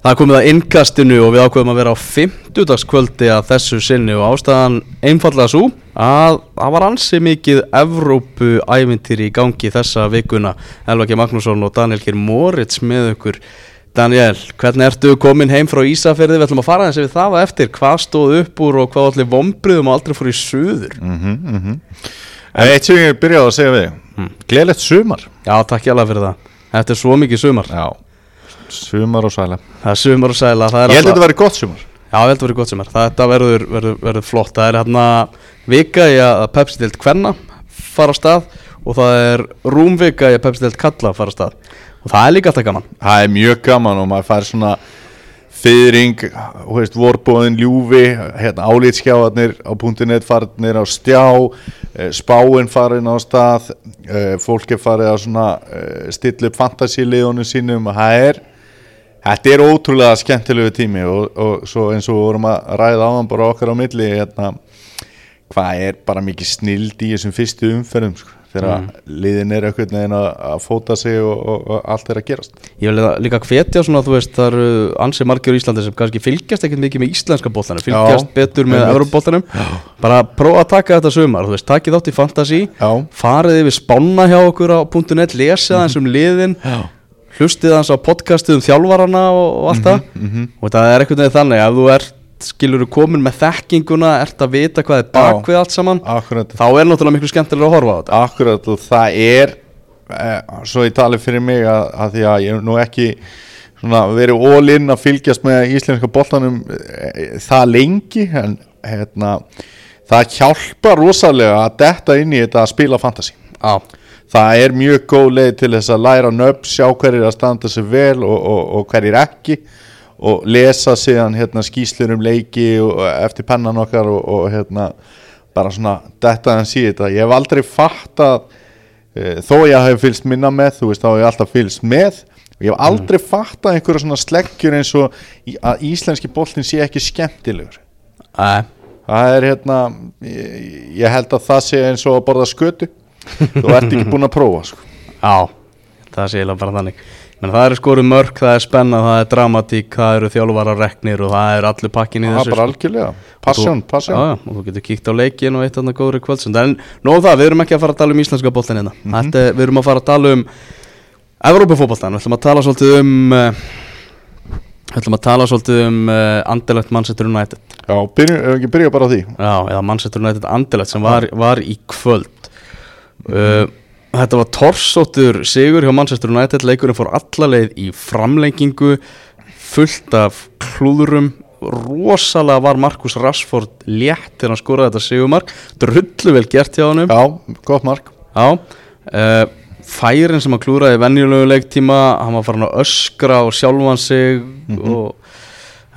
Það komið að innkastinu og við ákveðum að vera á 50. kvöldi að þessu sinni og ástæðan einfallega svo að það var ansi mikið Evrópu ævintýri í gangi þessa vikuna. Elvaki Magnússon og Daniel Kjær Moritz með okkur Daniel, hvernig ertu komin heim frá Ísafjörði? Við ætlum að fara þessi við það að eftir. Hvað stóð upp úr og hvað allir vombriðum aldrei fór í suður? Mm -hmm, Eitt sem ég byrjaði að segja við mm. Gleðilegt sumar. Já, takk ég alveg fyrir það. Þetta er svo mikið sumar. Já, sumar og sæla. Það er sumar og sæla Ég held að þetta væri gott sumar. Já, ég held að þetta væri gott sumar. Þetta verður, verður, verður flott. Það er hérna vika í að Pepsi deilt kvenna fara á stað og það er rúmvika í að Pepsi deilt kalla fara á stað. Og það er líka alltaf gaman. Það er mjög gaman og maður fær svona fyrring, vorbóðin ljúfi hérna, álítskjáðarnir á .net farnir á stjá eh, spáinn farin á stað eh, fólk er farið að svona eh, stilla upp fantasíliðunum sínum og það er þetta er ótrúlega skemmtilegu tími og, og svo eins og vorum að ræða áðan bara okkar á milli hérna, hvað er bara mikið snild í þessum fyrstu umferðum sko þegar mm. liðin er auðvitað neginn að fóta sig og, og, og allt er að gerast. Ég vil líka hvetja svona þú veist það eru ansið margir í Íslandi sem kannski fylgjast ekkert mikið með íslenska bóttanum fylgjast Já, betur með eurobóttanum bara prófa að taka þetta sumar þú veist, takið átt í fantasi farið yfir spána hjá okkur á .net lesið það eins um liðin Já. Hlustið hans á podcastuð um þjálfarana og, og allt það mm -hmm. og það er eitthvað þannig að þú ert skilur þú komin með þekkinguna ert að vita hvað er bakvið allt saman akkurat. þá er náttúrulega miklu skemmtilega að horfa á þetta Akkurat og það er eh, svo ég tali fyrir mig að, að því að ég er nú ekki svona, verið ólinn að fylgjast með íslenska bollanum eh, það lengi en hérna, það hjálpa rosalega að detta inn í þetta að spila fantasi á Það er mjög góð leið til þess að læra nöfn, sjá hverjir að standa sig vel og, og, og hverjir ekki og lesa síðan hérna, skýslur um leiki og, eftir pennan okkar og, og hérna, bara svona detta en síðan þetta ég hef aldrei fatt að e, þó ég hef fylst minna með þú veist þá hef ég alltaf fylst með og ég hef aldrei mm. fatt að einhverja svona sleggjur eins og að íslenski boltin sé ekki skemmtilegur Æ. það er hérna ég, ég held að það sé eins og að borða skötu þú ert ekki búin að prófa sko. Já, það sé ég bara þannig menn það eru skoru mörg, það er spenna, það er dramatík það eru þjálfvara reknir og það er allir pakkin í þessu það er bara sko. algjörlega, passjón, passjón já, og þú getur kíkt á leikin og eitt annað góður kvöldsund en nóðu það, við erum ekki að fara að tala um íslenska bóltan hérna, mm -hmm. við erum að fara að tala um Evrópafóboltan, við ætlum að tala svolítið um uh, við ætlum að tala svolítið um uh, Anderlecht Manchester United já, byrja, ekki byrja bara á því já, eða Manchester United Anderlecht sem var, var í kvöld. Uh, Þetta var torsóttur sigur hjá Manchester United, leikurinn fór allaleið í framlengingu, fullt af klúðurum, rosalega var Markus Rashford létt þegar hann skoraði þetta sigumark, drullu vel gert hjá hann. Já, gott mark. Já, uh, færin sem hann klúraði í venjulegu leiktíma, hann var farin að öskra og sjálfan sig mm -hmm. og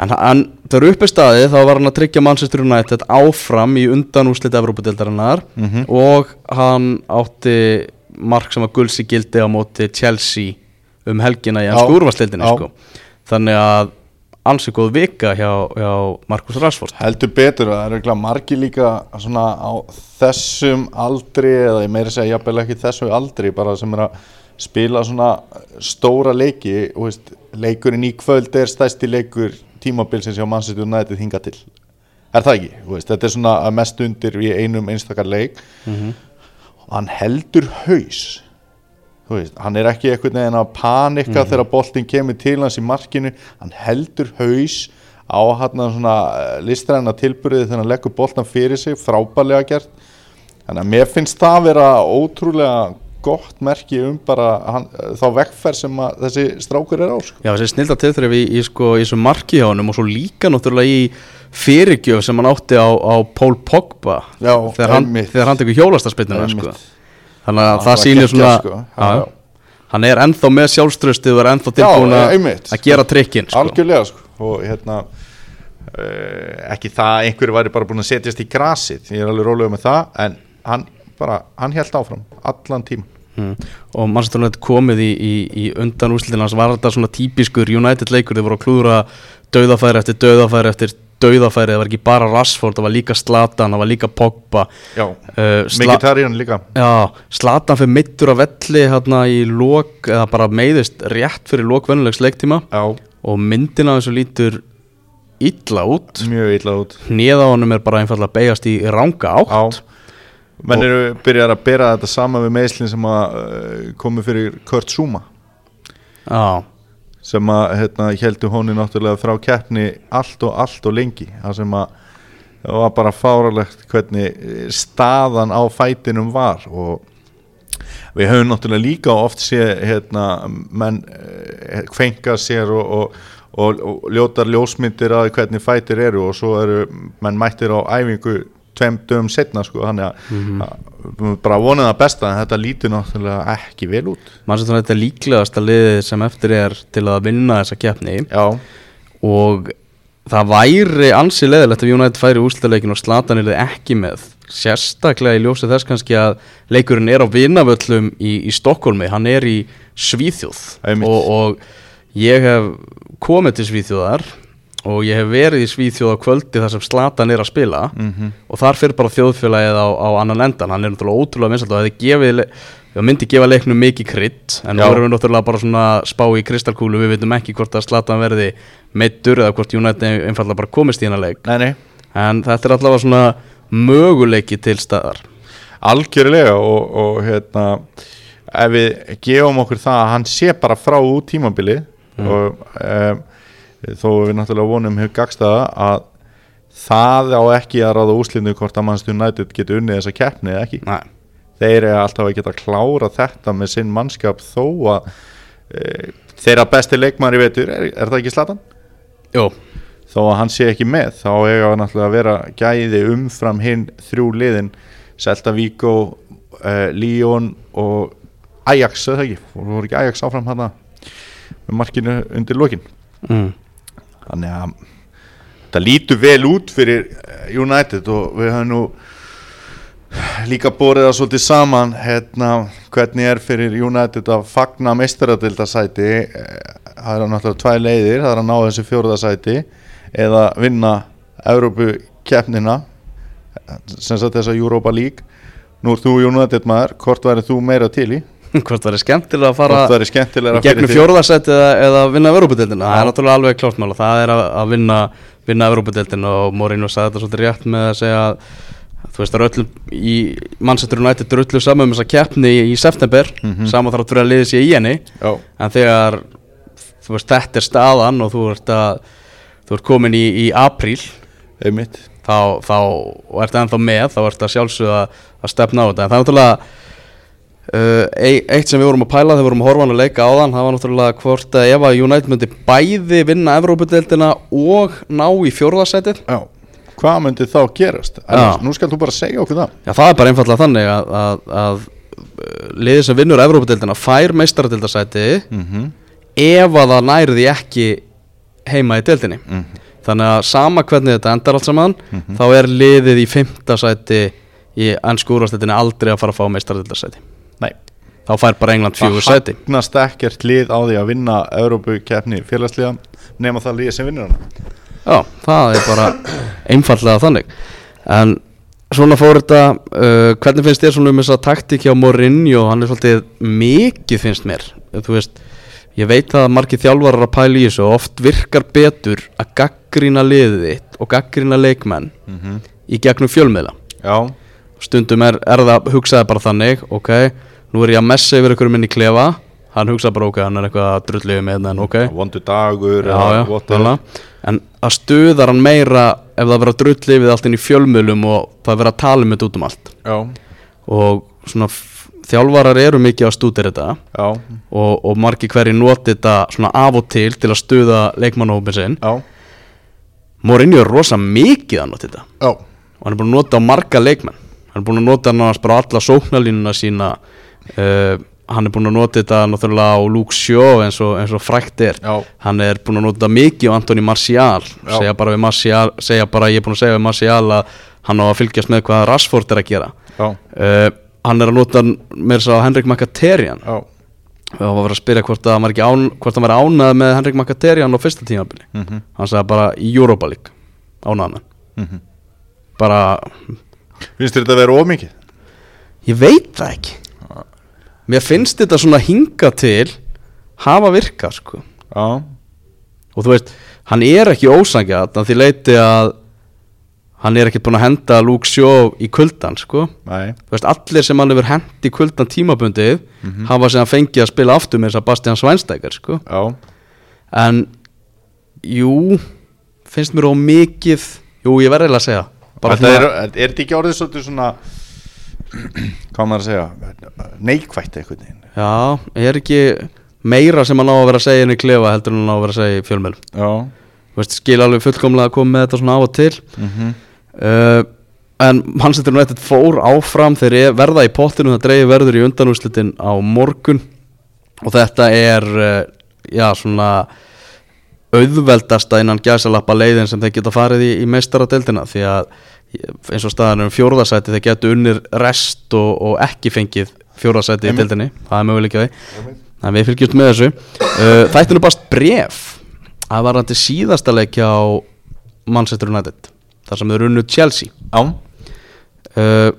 En, en þegar uppi staði þá var hann að tryggja Manchester United áfram í undanúslit Evrópadeildarinnar mm -hmm. og hann átti mark sem að gulsi gildi á móti Chelsea um helgina í hans skúrvastildinni sko. þannig að ansið góð vika hjá, hjá Markus Rashford heldur betur að það eru margi líka svona á þessum aldri eða ég meiri segja jafnvel ekki þessu aldri bara sem er að spila svona stóra leiki og veist, leikurinn í kvöld er stæsti leikur tímabilsins hjá Manchester United hinga til. Er það ekki, veist, þetta er svona mest undir í einum einstakar leik. Mm -hmm hann heldur haus. Veist, hann er ekki eitthvað neðan að panika mm -hmm. þegar boltin kemur til hans í markinu. Hann heldur haus á hann svona eh, listræna tilbyrði þegar hann leggur boltan fyrir sig frábælega gert. Þannig að mér finnst það að vera ótrúlega gott merki um bara hann, þá vekkferð sem þessi strákur er á sko. Já, þessi snilda tilþrif í, í, sko, í þessu marki hjá hann og svo líka náttúrulega í fyrirgjöf sem hann átti á, á Pól Pogba já, þegar, hann, þegar hann tekur hjólastarspinnuna sko. þannig að það sýnir svona sko. já. hann er ennþá með sjálfströstið og er ennþá tilbúin að gera trikkin sko. algjörlega sko. og hérna uh, ekki það einhverju væri bara búin að setjast í grasið ég er alveg rólega með það en hann, bara, hann held áfram allan tím Hmm. og Manchester United komið í, í, í undan úsliðina sem var þetta svona típiskur United leikur, þeir voru að klúra döðafæri eftir döðafæri eftir dauðafærið, það var ekki bara Rashford það var líka Zlatan, það var líka Pogba. Já, uh, Mkhitaryan líka. Já, Zlatan fyrir mittur á velli hérna í lók, eða bara meiðist rétt fyrir lókvennulegs leiktíma. Já. og myndin af þessu lítur illa út. Mjög illa út. Hneða á honum er bara einfallega beigast í ranga átt. Á menn eru byrjar að bera þetta sama við meðslinn sem að uh, komi fyrir Kurt Zuma. Já, sem að hérna, heldur honi náttúrulega frá keppni allt og allt og lengi. Það sem að það var bara fáralegt hvernig eh, staðan á fætinum var. Og við höfum náttúrulega líka oft sé hérna, menn eh, kvenka sér og, og, og, og ljótar ljósmyndir að hvernig fætir eru. Og svo eru menn mættir á æfingu tveim dögum setna sko, þannig að mm bara vonið það besta en þetta lítur náttúrulega ekki vel út. Mann sem þetta er líklegasta liðið sem eftir er til að vinna þessa keppni? Já, og það væri ansi leðilegt ef United færi úrslutaleikin og Zlatan er ekki með. Sérstaklega í ljósi þess kannski að leikurinn er á vinavöllum í, í Stokkólmi, hann er í Svíþjóð. Og, og ég hef komið til Svíþjóðar og ég hef verið í Svíþjóð á kvöldi þar sem Zlatan er að spila. Mhm. og þar fyrir bara þjóðfélagið á, á annan endan hann er náttúrulega ótrúlega vinsalt og það myndi gefa leiknum mikið krydd. En nú erum við náttúrulega bara svona spá í kristalkúlu. Við veitum ekki hvort að Zlatan verði meittur eða hvort United einfallega bara komist í hennar leik. Nei nei. En þetta er allavega svona möguleiki til staðar. Algjörlega og, og hérna ef við gefum okkur það að hann sé bara frá út tímabili og um, þó við náttúrulega vonum hefur gagst það að það á ekki að ráða úslindu hvort að mannstu United getur unnið þessa keppni eða ekki Nei. þeir eru alltaf að geta klára þetta með sinn mannskap þó að e, þeirra besti leikmar í vetur er, er það ekki Slatan? Jó, þó að hann sé ekki með þá eiga náttúrulega að vera gæði umfram hinn þrjú liðin Celta Vigo, uh, Lyon og Ajax eða ekki, voru ekki Ajax áfram hann með markinu undir lokin mm. Þannig að það lítur vel út fyrir eh, United og við höfum nú líka borið það svolítið saman hérna, hvernig er fyrir United að fagna meistaradildasæti það er náttúrulega tvær leiðir það er að ná þessu fjóruðasæti eða vinna Európu keppnina sem sagt þessa Europa League. Nú er þú United maður, hvort væri þú meira til í hvort það er skemmtilega að fara gegnum fjórðarsætt eða, eða vinna Európa-deildina, það er náttúrulega alveg klárt mál og það er að, að vinna, vinna Európa-deildina og Mourinho sagði þetta svolítið rétt með að segja að þú veist það er öllum í United er öllu saman um þessa keppni í, í september. Mhm. saman þarf að vera að liða sér í henni. Já, en þegar þú veist þetta er staðan og þú ert að þú ert komin í, í apríl einmitt. þá, þá ert ennþá með þá ert að sjálfsögða að stefna á þetta. En það er náttúrulega uh, ei- eitt sem við vorum að pæla þegar við vorum að horfa hann að leika á þann það var náttúrulega hvort að ef að United myndi bæði vinna Evrópudeildina og ná í fjórðarsætið Já, hvað myndi þá gerast? Ernest, Nú skal þú bara segja okkur það. Já, það er bara einfallega þannig að, að, að uh, liðið sem vinnur Evrópudeildina fær meistaradeildasæti mm -hmm. ef að það því ekki heima í deildinni. Þannig að sama hvernig þetta endar allt saman Mhm. þá er liðið í fimmta sæti í ennsku úrvarsleitinni aldrei að fara að fá meistaradeildarsæti Nei. Þá fær bara England fjögur sæti. Það hagnast ekkert lið á því að vinna Európu-keppni félagsliða nema það lið sem vinnur hana. Já, það er bara einfallega þannig. En svona fór þetta uh, hvernig finnst þér svona um þess að taktík hjá Mourinho, hann er svolítið mikið finnst mér, þú veist ég veit að margir þjálfarar að pæla í þessu og oft virkar betur að gaggrýna liðið þitt og gaggrýna leikmenn í gegnum fjölmiðla. Já, stundum er, er það hugsaði bara þannig ok, nú er ég að messa yfir ykkur minn í klefa. Hann hugsaði bara ok, hann er eitthvað að drullu með en ok. Vondu dagur já, já, þannig en að stuðar hann meira ef það verður að drulli við allt inn í fjölmiðlum og það verður að tala um þetta út um allt. Já, og svona þjálfarar eru mikið að stúdira þetta. Og, og margir hverju noti þetta svona af og til til að stuða leikmannahópin sinn. Já, Mourinho er rosa mikið að nota þetta. Já. Og hann er búin að nota á marga leikmenn hann er búin að nota hann bara alla sóknarlínuna sína uh, hann er búin að nota þetta náttúrulega á Luke Shaw eins og, eins og frækt er. Já. hann er búin að nota mikið á Antoni Martial. Já. segja bara, við Martial, segja bara ég er búin að segja við Martial að hann á að fylgjast með hvað Rashford er að gera. Uh, hann er að nota mér svo Henrik Mkhitaryan. Já, og það var að spyrja hvort, að hann var ánað með Henrik Mkhitaryan á fyrsta tímabili. Mhm, hann sagði bara í Europa League ánað með mhm. Bara, Finnst þetta að vera ómikið? ég veit það ekki. Mér finnst þetta svona hinga til hafa virkað sko. Já, og þú veist, hann er ekki ósangjart að því leiti að hann er ekki búin að henda Luke Shaw í kuldan sko. Nei, Þú veist, allir sem hann hefur hendi í kuldan tímabundið hafa sem hann fengið að spila aftur með þess að Bastian Schweinsteiger sko. Já, en jú finnst mér á mikið. Jú, ég verði eiginlega að segja bara Þetta er, svona, er þetta ekki orðið svolítið svona hvað maður að segja neikvætt veginn? Já, er ekki meira sem hann á að vera að segja inn í klefa heldur en hann á að vera að segja í fjölmjöl Já, Þú veist, skil alveg fullkomlega að koma með þetta svona á og til. Mhm. Uh, en Manchester United fór áfram þegar ég verða í pottinu það dreigi verður í undanúslitin á morgun. Og þetta er uh, já svona auðveldasta innan gæsalappa leiðin sem þeir geta farið í, í meistaradeildina því að eins og staðan um fjórðasæti þeir getur unnir rest og, og ekki fengið fjórðasæti í Einmitt. deildinni. Það er möguleik að því. En við fylgjumst með þessu. Uh, þættinu bara bref að var hann til síðasta leikja á Manchester United þar sem þeir unnu Chelsea. Já, uh,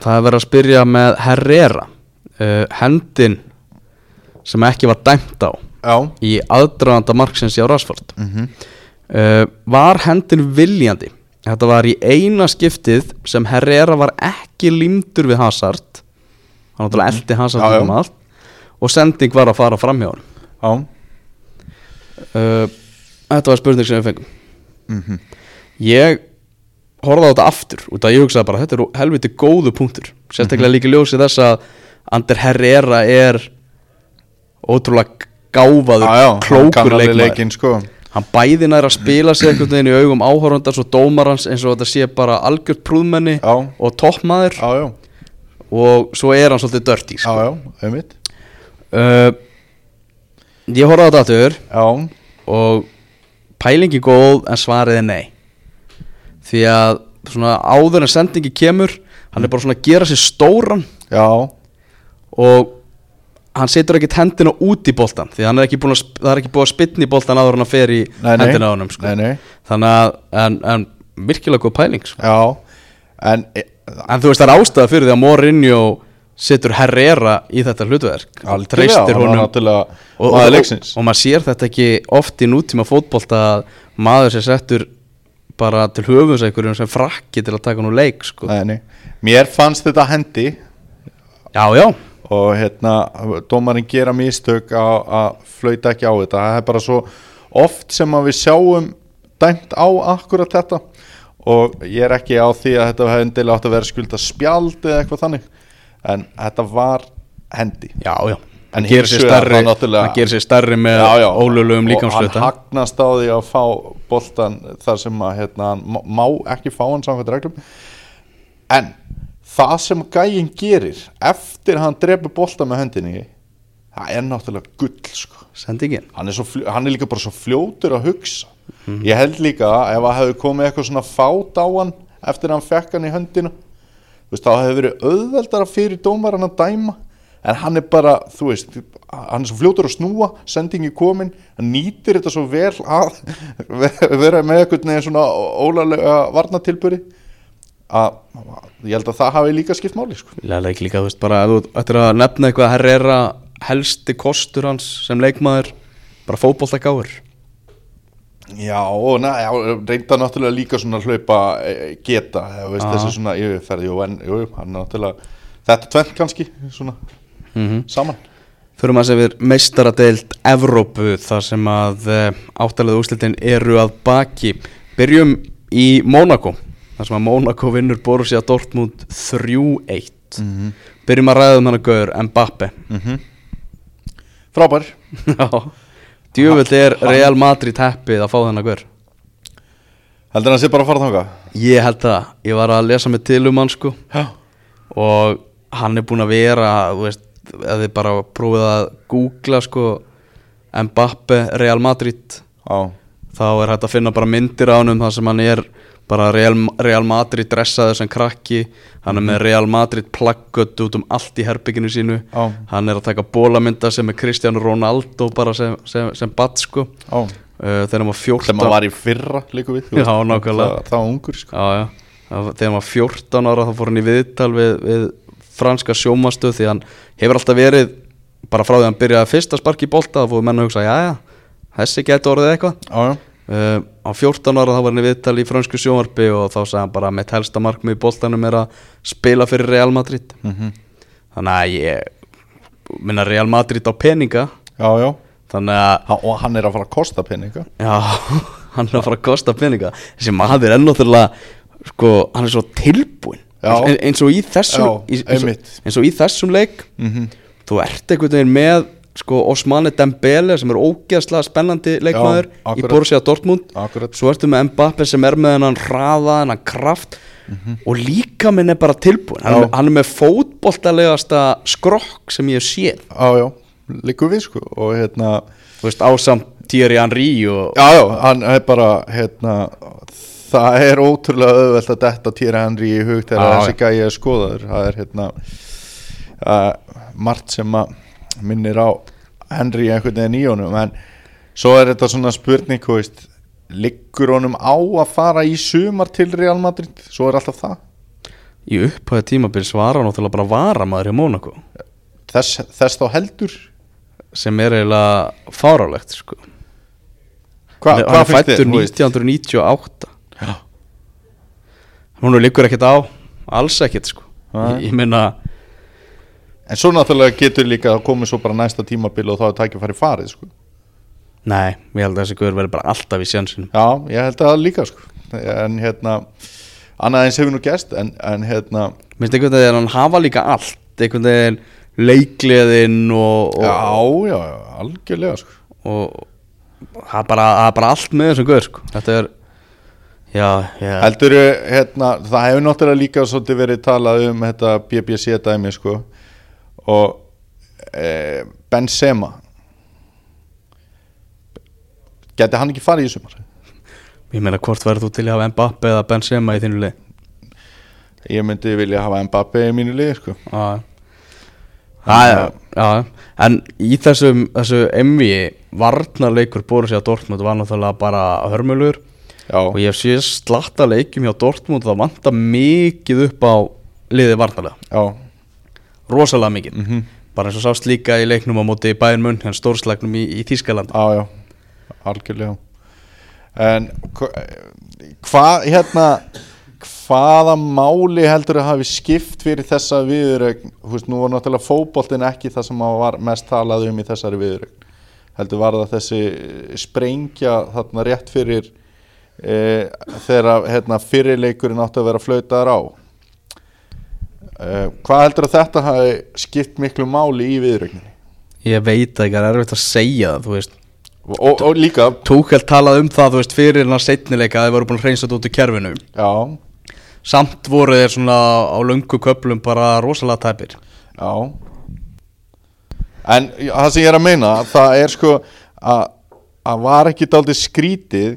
það er verið að spyrja með Herrera uh, hendin sem ekki var dæmt á já. í aðdraganda marksins í á Rashford. Mhm. Uh, var hendin viljandi þetta var í eina skiptið sem Herrera var ekki límdur við Hazard. Hann náttúrulega eldi Hazard um allt. Og sending var að fara fram hjá hann Já, uh, þetta var spurning sem við fengum. Mhm. Ég horfði á þetta aftur út að ég hugsaði bara þetta er helviti góðu punktur sérstaklega Mhm. líka ljósið þess að Ander Herrera er ótrúlega gáfaður Já, já, hann klókur kann hann bæði nær að spila sig einhvern veginn í augum áhorfandars og dómarans eins og þetta sé bara algjört prúðmenni Já. og toppmaður. Já, já, og svo er hann svolítið dörti já, sko. já, einmitt. Uh, ég horfði á þetta aftur Já, og pælingi góð en svarið er nei. Því að svona áður en sendingi kemur hann er bara svona að gera sér stóran. Já, og hann setur ekkert hendina út í boltan því að hann er að, það er ekki búin að spynna í boltan áður en hann fer í nei, nei. hendina á honum sko. Þannig að en, en virkilega góð pæling sko. já En, e, en þú veist það er ástæða fyrir því að Mourinho setur Herrera í þetta hlutverk. Treystir hann honum. og, og, og, og maður sér þetta ekki oft í nútíma fótbolta að maður sem settur bara til höfums einhverjum sem frakki til að taka nú leik sko. Nei, nei. Mér fannst þetta hendi. Já, já, og hérna, dómarinn gera mistök að flauta ekki á þetta. Það er bara svo oft sem að við sjáum dæmt á akkurat þetta. Og ég er ekki á því að þetta hefði endilega átt að vera skulda spjald eða eitthvað þannig. En þetta var hendi. Já, já. En hins sér það náttúrulega- stærri með ólöglegum og líkamsluta hann hagnast á því að fá boltan þar sem að hérna, hann má- má ekki fá hann samkvæmt reglum. En það sem gæinn gerir eftir að hann drepa boltan með höndinni það er náttúrulega gull sko. sendingin hann, er svo fl- hann er líka bara svo fljótur að hugsa. Ég held líka að ef að hefði komið eitthvað svona fát á hann eftir að hann fekk hann í höndinu veist, þá hefði verið auðveldara fyrir dómaran að dæma. En hann er bara, þú veist hann er svo fljótur að snúa, sendingi komin hann nýtir þetta svo vel að vera með eitthvað svona ólarlega varnatilburi að ég held að það hafi líka skipt máli sko. leik líka, þú veist, bara ef þú ættir að nefna eitthvað að Herrera helsti kostur hans sem leikmaður bara fótboltagáður Já, og na, já, reynda náttúrulega líka svona hlaupa e, geta, eða veist, þessi svona yfirferð, jú, en, jú, hann er náttúrulega, þetta tvent kannski, svona, mm saman. Förum að segja við meistaradeild Evrópu þar sem að áttalega úrslitin eru að baki. Byrjum í Mónakó þar sem að Mónakó vinnur Borussia Dortmund 3-1 Mm Byrjum að ræða um hann að gauður Mbappe Frábær. Já. Djöfull er Real Madrid heppið að fá þennan gaur. Heldur hann sé bara að fara þangað? Ég held það, ég var að lesa mig til um hann sko. Og hann er búinn að vera þú veist, ef þið bara prófið að googla sko Mbappe Real Madrid Já, þá er hægt að finna bara myndir á hann þar sem hann er bara Real, Real Madrid dressaður sem krakki hann er með Real Madrid plaggött út um allt í herbygginu sínu Já. hann er að taka bólamynda sem er Cristiano Ronaldo bara sem, sem, sem bat sko já. uh, þegar hann var 14 Sem að var í fyrra líka við. Já. Það, það var ungur, sko. já, já. Þegar hann var 14 ára þá fór hann í viðtal við, við franska sjómastöð því hann hefur alltaf verið bara frá því að hann byrjaði fyrst að sparki í bolta þá fóðu menn að hugsa, já já þessi geti orðið eitthvað Já, já, uh, á 14 ára þá var hann í viðtal í fransku sjónvarpi og þá sagði hann bara með helsta markmið í boltanum er að spila fyrir Real Madrid. Mhm. þannig að ég minna Real Madrid á peninga. Já, já. þannig að Ha, Og hann er að fara að kosta peninga? Já, hann er að fara að kosta peninga. Þessi maður er náttúrulega sko, hann er svo tilbúin eins, eins og í þessum eins, og, eins og í þessum leik. Mhm. þú ert einhvern veginn með sko, Osmane Dembele sem er ógeðslega spennandi leikmaður í akkurat. Borussia Dortmund. Akkurat. svo ertu með Mbappe sem er með hennan hraða, hennan kraft. Og líka minn er bara tilbúin hann, Já. hann er með fótboltalegasta skrokk sem ég hef séð. Já, já, líku við sko. Og hérna þú veist, ásamt Thierry Henry og Já, já, hann er bara hérna Það er ótrúlega auðvelt að detta Týra Henry í hug þegar Já, þessi gæi er skoðaður. Það er hérna uh, margt sem að minnir á Henry einhvern veginn í honum en svo er þetta svona spurning veist, liggur honum á að fara í sumar til Real Madrid svo er alltaf það í upphæðu tímabil svara náttúrulega bara varamaður í Mónaco þess, þess þá heldur sem er eiginlega fárálegt sko. Hva, hann er- hann er fættur þér? þú veist? 1998 Já. hún liggur ekkert á alls ekkert sko. Nei. ég, ég meina en svo náttúrulega getur líka að koma svo bara næsta tímabil og þá er tækifæri farið sko. nei, ég held að þessi guður verður bara alltaf í sjansinum Já, ég held að líka sko. en hérna annað eins hefur nú gerst en, en hérna minnst einhvern veginn að hann hafa líka allt einhvern veginn leikliðin og, og, já, já, algjörlega sko. og það er bara, bara allt með þessum guður sko. þetta er já, já, heldur hérna, það hefur náttúrulega líka svolítið verið talað um þetta BBC dæmi sko og e, Benzema. Geti hann ekki farið í sumar? Ég meina hvort verður þú til að hafa Mbappe eða Benzema í þínu lið? Ég myndi vilja hafa Mbappe í mínu liði sko. Já, já, já, en í þessum, þessu emvi varnarleikur Borussia Dortmund var náttúrulega bara hörmulur. Já, og ég sé slatta leikjum hjá Dortmund það vantar mikið upp á liðið varnarlega, já, rosalega mikið. Mhm. Bara eins og sást líka í leiknum á móti Bayern München, stórsleiknum í, í Þískaland Já, já, algjörlega. En hva- hvað, hérna hvaða máli heldur að hafi skipt fyrir þessa viðurögn þú veist, nú var náttúrulega fótboltin ekki það sem var mest talað um í þessari viðurögn heldur var það þessi sprengja þarna rétt fyrir e, þegar hérna, fyrirleikurinn átti að vera flautaður á hvað heldur að þetta hafi skipt miklu máli í viðurögninni ég veit ekki, það er erfitt að segja það þú veist, og, og, líka Túkell talaði um það, þú veist, fyrir hennar setnileika að þið voru búin að hreinsa þetta út í kerfinu. Já, samt voru þeir svona á löngu köplum bara rosalega tæpir. Já. En það sem ég er að meina það er sko að, að var ekki daldið skrítið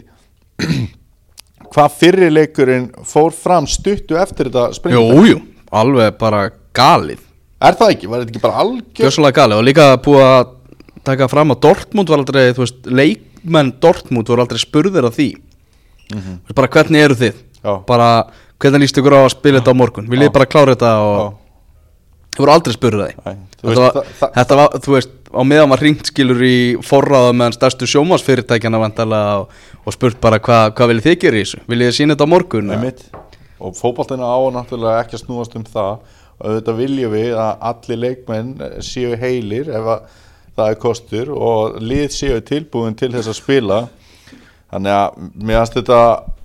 hvað fyrirleikurinn fór fram stuttu eftir þetta springa Jú, jú, alveg bara galið. Er það ekki? Var þetta ekki bara algjör? Gjössalega galið. Og líka búið að taka fram að Dortmund var aldrei, þú veist, leikmenn Dortmund voru aldrei spurðir af því. Þú veist, bara hvernig eru þið? Já. bara hvernig líst ykkur á að spila þetta á morgun? Viljið bara klára þetta og þið voru aldrei spurðir af því. Nei, þú þetta, var, þú veist, á meðan var hringt skilur í forráða meðan stærstu sjómasfyrirtækjana og, og spurt bara hvað hva viljið þið gera í þessu? Viljið þið sína þetta á morgun? Einmitt. Og fótboltinu á náttúrulega ekki að snúast um það. Og auðvitað viljum við að allir leikmenn séu heilir ef að það er kostur og lið séu tilbúin til þess að spila. Þannig að mér finnst þetta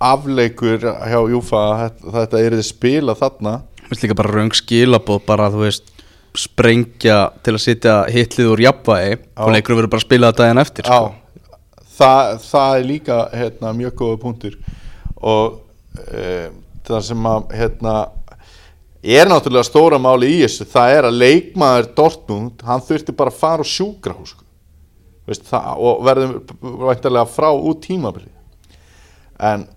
afleikur hjá Júfa að þetta, er þið spila þarna. Mér finnst líka bara raung skilabóð bara þú veist sprengja til að setja hitlið úr jafnvægi og leikur verður bara að spila það daginn eftir sko. Já, það, er líka hérna, mjög góða punktur. Og e, það sem að hérna, er náttúrulega stóra máli í þessu, það er að leikmaður Dortmund, hann þurfti bara að fara á sjúkrahús sko. Veist, það, og verðum væntalega frá út tímabili en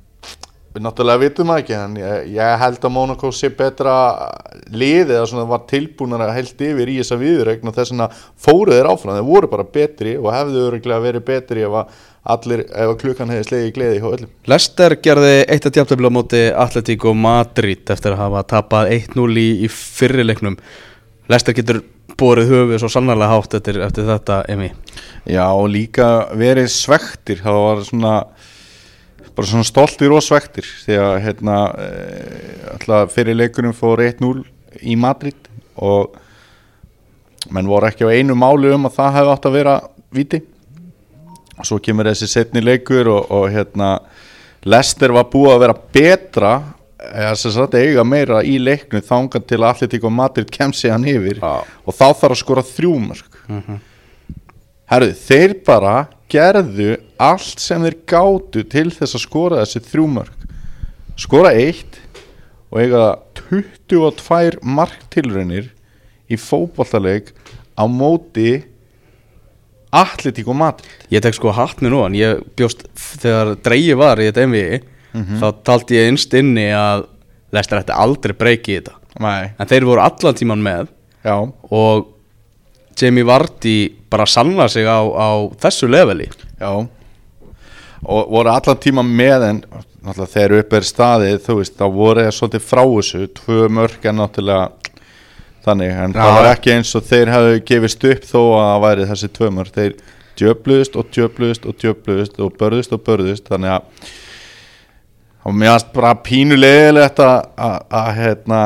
við náttúrulega vitum það ekki en ég, ég held að Monaco sé betra lið eða svona var tilbúnar að held yfir í þessa viðurregn og þess vegna fóru þeir áfram, þeir voru bara betri og hefðu öruglega verið betri ef að allir, ef að klukkan hefði slegið í gleði hjá öllum. Lester gerði eitt að tjáptefla á móti Atletico Madrid eftir að hafa tapað 1-0 í, í fyrirleiknum Lester getur borið höfuð svo sannarlega hátt eftir, eftir þetta Emi. Já, og líka verið svektir. Það var svona bara svona stoltir og svektir. Því að hérna eh, alltaf fyrir leikunum fór 1-0 í Madrid og menn voru ekki á einu máli um að það hefði átt að vera viti svo kemur þessi setni leikur og, og hérna Lester var búið að vera betra eða sem sagt eiga meira í leiknu þangan til að Atletík og Madrid kemst sig hann yfir Já. og þá þarf að skora þrjúmörk Herðu, þeir bara gerðu allt sem þeir gátu til þess að skora þessi þrjúmörk skora eitt og eiga 22 marktilraunir í fótballtaleik á móti Atletík og Madrid. Ég tek sko hatt mér nú en ég bjóst þegar dreigi var í þetta MVI þá taldi ég innst inni að Lester ætti aldrei breyki í þetta. Nei, en þeir voru allan tíman með. Já, og Jamie Vardy bara sanna sig á, á þessu leveli. Já. Og voru allan tíma með en þegar upp er staðið þú veist, þá voru þeir svolítið frá þessu. Tvö mörk en náttúrulega þannig, en það var ekki eins og þeir hefðu gefist upp þó að væri þessi tvö mörk. Þeir djöfluðust og djöfluðust og djöfluðust og börðust og börðust þannig að og mér varst bara pínulegilegt að, hérna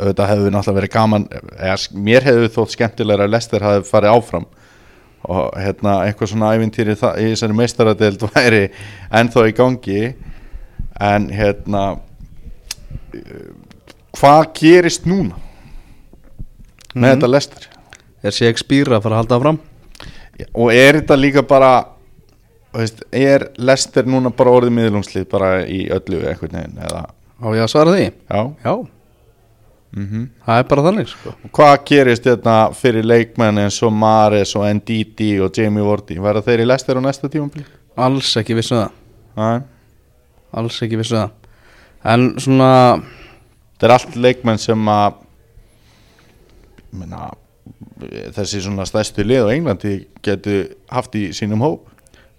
auðvitað hefði náttúrulega verið gaman eða, mér hefði þótt skemmtilegra að Lester hefði farið áfram. Og hérna eitthvað svona ævintýri í þessari meistaradeild væri ennþá í gangi. En hérna hvað gerist núna með þetta Lester er Shakespeare að fara að halda áfram? Og er þetta líka bara veist, er Lester núna bara orðið miðlungslið bara í öllu eitthvað neginn eða? Á ég að svara því? Já. Já, mm það er bara þannig sko. hvað gerist þetta fyrir leikmenn eins og Mares og Ndidi og Jamie Vardy? Verða þeir í Lester á næsta tímabili? alls ekki vissu það. Nei. Alls ekki vissu það. En svona Þetta er allt leikmenn sem að ég meina, þessi svona stærstu lið á Englandi getur haft í sínum hóp.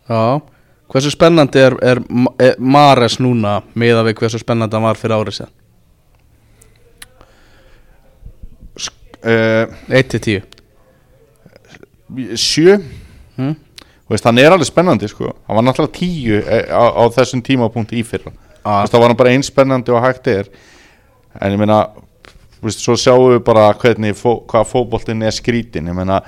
Já, hversu spennandi er, er, er Mares núna miða við hversu spennandi hann var fyrir árið sér uh, 1-10 Sjö. Hm? Þú veist, hann er alveg spennandi sko. Hann var náttúrulega tíu eh, á, á þessum tímapunkti í fyrra. Ah. Veist, það var hann bara eins spennandi og hægt er. En ég meina veist, svo sjáum við bara hvernig fó, hvað fótboltin er skrítin. Ég meina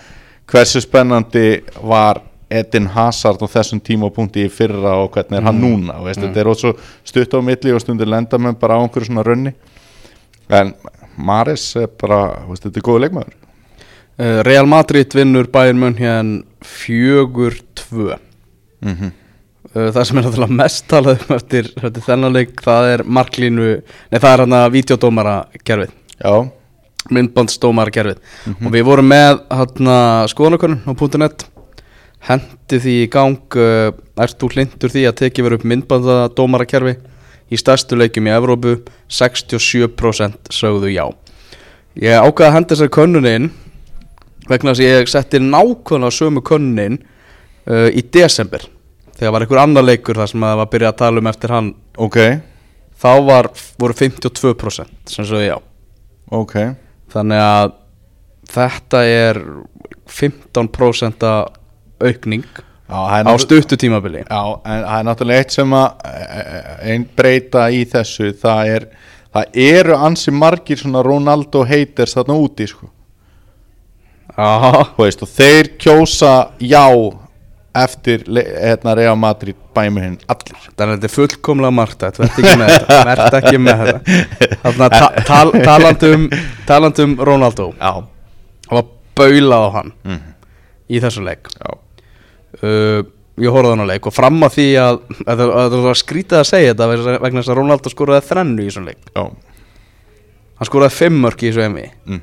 hversu spennandi var Edin Hazard á þessum tímapunkti í fyrra og hvernig er hann núna þú veist, þetta er ósvo stutt á milli og stundir lenda með bara á einhverju svona rönni en Maris er bara veist, þetta er góðu leikmaður. Uh, Real Madrid vinnur Bayern München 4-2 mm -hmm. Það sem er náttúrulega mest talað um eftir, eftir þennan leik það er marklínu Nei það er hann að videodómara kerfið já, myndbandsdómara kerfið og við vorum með hann skoðanakonun á .net. Hendi því í gang uh, ert þú hlindur því að tekið verið upp myndbandadómara kerfi í stærstu leikjum í Evrópu? 67% sögðu já. Ég ákvaði að henda þessari könnunin vegna þess að ég setti nákvæmlega sömu könnunin uh, í desember. Þegar var einhver annar leikur þar sem að það var að byrja að tala um eftir hann. Ok. Þá var, voru 52% sem sögðu já ok. Þannig að þetta er 15% aukning já, á stuttu tímabili. Já, en það er náttúrulega eitt sem að eh, ein breyta í þessu það er, það eru ansi margir svona Ronaldo haters þarna úti sko, Já, Þú veist, og þeir kjósa já eftir hérna Real Madrid bæmur hinn allir. Þannig að þetta er fullkomlega margt Verð ekki með þetta. Verð ekki með þetta. Þannig að ta tal talandum, talandum Ronaldo. Já, Það var baulað á hann mm, í þessu leik. Já, uh, Ég horfði hann á leik og fram að því að að það að það var skrítið að segja þetta vegna þess að Ronaldo skoraði þrennu í þessum leik. Já. Hann skoraði fimm mörk í þessu emi mm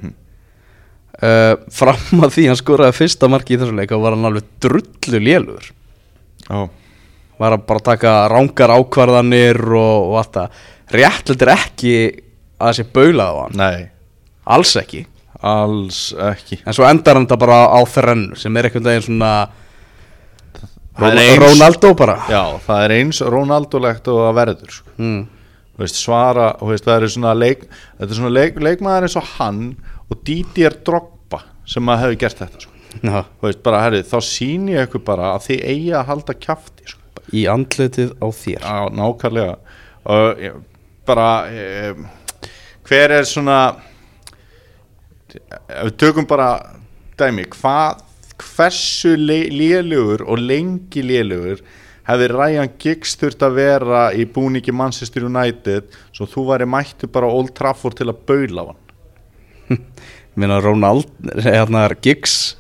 uh, Fram að því hann skoraði fyrsta marki í þessum leik og var hann alveg drullu lélugur. Já, var að bara taka rángar ákvarðanir og, og allt það. Réttlættir ekki að það sé baulað á hann. Nei, alls ekki. Alls ekki. En svo endar hann þetta bara á þrennu sem er einhvern veginn svona Það er Ron- eins- Ronaldo bara. Já, það er eins Ronaldo-legt og að verður sko. mm. Þú veist, svara, veist, það svona leik þetta er svona leik, leikmaður eins og hann og Didier Drogba sem að hefði gert þetta sko. Veist, bara, herri, þá sýni ég ykkur bara að þið eigi að halda kjafti sko. í andlitið á þér Já, nákvæmlega ég, bara e, hver er svona við tökum bara dæmi, hvað hversu lélugur og lengi lélugur hefði Ryan Giggs þurft að vera í búningi Manchester United svo þú væri mættu bara á Old Trafford til að baula á hann Minna Ronald, hérna Giggs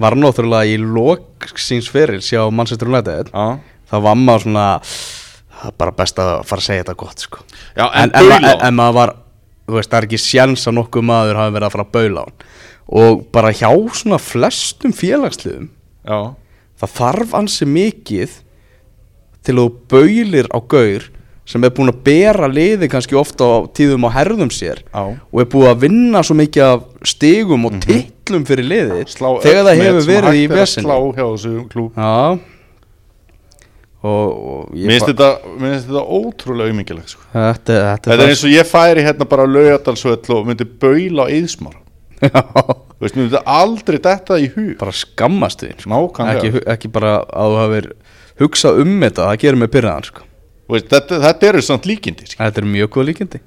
var náttúrulega í lok síns fyrir sjá Manchester United. Já, þá var maður svona það er bara best að fara að segja þetta gott sko. Já en, en, en, baula en, maður var veist, það er ekki sjans að nokkuð maður hafi verið að fara að baula á hann. Og bara hjá svona flestum félagsliðum Já, það þarf ansi mikið til að baulir á gaur sem er búin að bera liði kannski ofta á tíðum á herðum sér já og er búið að vinna svo mikið af stigum og titlum fyrir liðið Mhm. Slá þegar það hefur verið í að vesin Slá hjá þessu klúb fa- þetta, þetta ótrúlega auðmingilegt sko. þetta, þetta, Þetta er eins og ég færi hérna bara á laugadalsvöll og myndi baula á Þú veist, myndi aldrei detta í hug bara skammast þín sko. Ekki, ekki bara að þú hafir hugsað um þetta það gerir mig pyrraðan sko. Veist, þetta, þetta eru samt líkindi sko. þetta er mjög góð líkindi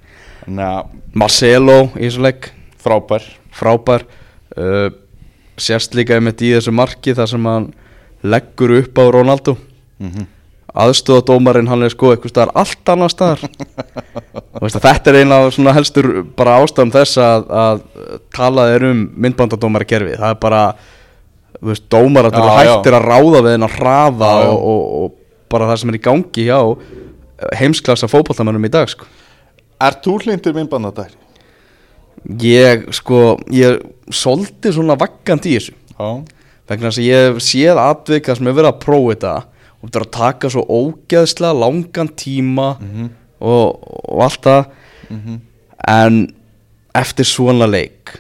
að Marcelo í þessu leik frábær frábær uh, sérst líka einmitt í þessu marki þar sem hann leggur upp á Ronaldo mm -hmm. aðstöðadómarinn hann er sko eitthvað staðar allt annar staðar veist, að þetta er eina af svona helstur bara ástæðum þess að, að talað er um myndbandadómari kerfið það er bara veist, dómar að Já, já. hættir að ráða við hennar hraða Já, já. og, og, og bara það sem er í gangi hjá heimsklassa fótballtamennum í dag sko. Er þú hlindur minnbandadæri? ég sko ég soldi svona vaggandi í þessu Já vegna þess að ég séð atvika sem hefur verið að prófa þetta og þetta er að taka svo ógeðslega langan tíma Mhm. og, og allt það en eftir svona leik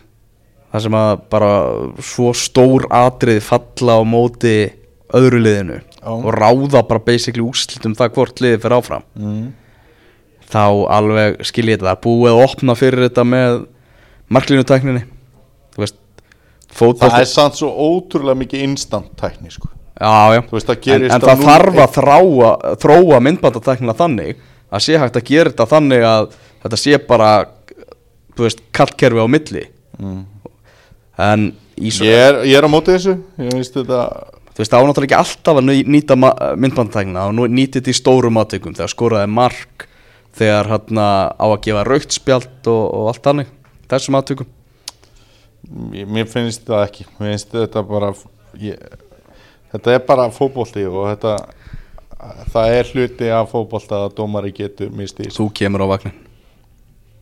það sem að bara svo stór atrið falla á móti öðru liðinu. Og ráða bara basically úrslitum það hvort liðið fyrir áfram. Mm. þá alveg skil ég þetta. Búið að opna fyrir þetta með marklínutekninni þú veist fótboll Það er samt svo ótrúlega mikið instant tækni sko. Já, já. Þú veist, það En, en það þarf að þráa, þróa myndbandateknina þannig að sé hægt að gera þetta þannig að þetta sé bara þú veist, kallkerfi á milli. Mm. en í svo, ég, er, ég er á móti þessu. Ég veist þetta þú veist, það var náttúrulega ekki alltaf að ný- nýta myndbandateknina og nýti þetta í stórum átökum þegar skoraði mark þegar hann á að gefa raukt spjald og, og allt þannig þessum átökum Mér finnst það ekki Mér finnst þetta bara ég, Þetta er bara fótbolti og þetta Það er hluti af fótbolta að dómari getur misti þú kemur á vagnin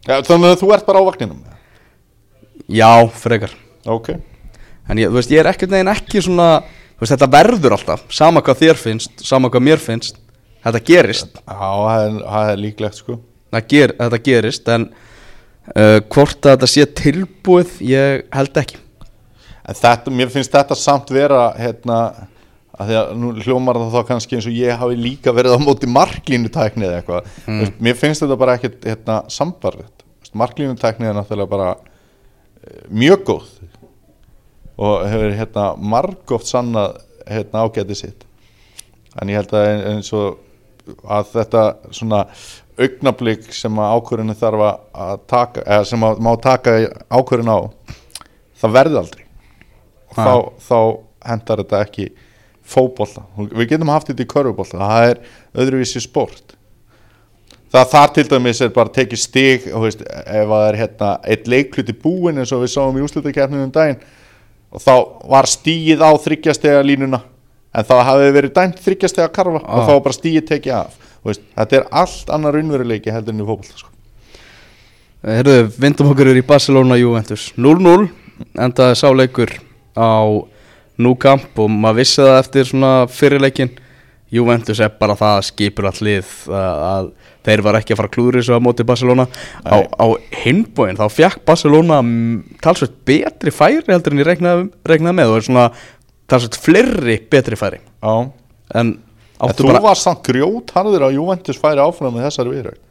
ja, Þannig að þú ert bara á vagninum Já, frekar. Ok. En ég, þú veist, ég er ekkert neginn ekki svona veist, þetta verður alltaf, sama hvað þér finnst sama hvað mér finnst, þetta gerist. Já, það er, líklegt sko. Ger, þetta gerist en uh, hvort að þetta sé tilbúið ég held ekki. En þetta, mér finnst þetta samt vera hérna að því að nú hljómar það þá kannski eins og ég hafi líka verið á móti marklínutækni eða eitthvað. Mm. mér finnst þetta bara ekkert hérna, sambarlegt marklínutækni er náttúrulega bara eh, mjög góð og hefur hérna margóft sannað hérna ágæti sitt. En ég held að eins og að þetta svona augnablík sem að ákvörðinu þarf að taka eða sem að má taka ákvörðin á það verði aldrei. Og þá, þá hendar þetta ekki fótbolta, við getum haft þetta í körfubólta, það er öðruvísi sport. Það þar til dæmis er bara tekið stig veist, ef það er hérna eitt leikluti búin eins og við sáum í úslutakefninu um daginn og þá var stíið á þryggjastega línuna en það hafi verið dæmt þryggjastega karfa og Ah. þá var bara stíið tekið af veist, þetta er allt annar raunveruleiki heldur en í fótbolta sko. Herðu, vindum okkur er í Barcelona Juventus 0-0 endaði sáleikur á Núkamp og maður vissi það eftir svona fyrirleikin Juventus er bara það skipur all lið að, að þeir var ekki að fara klúður þessu á móti Barcelona. Á, Nei. á hinbóin þá fekk Barcelona mm, talsveit betri færi heldur en ég regnaði, regnaði með og er svona talsveit fleiri betri færi. Já, en en þú bara var samt grjótharður að Juventus færi áfram með þessari viðræð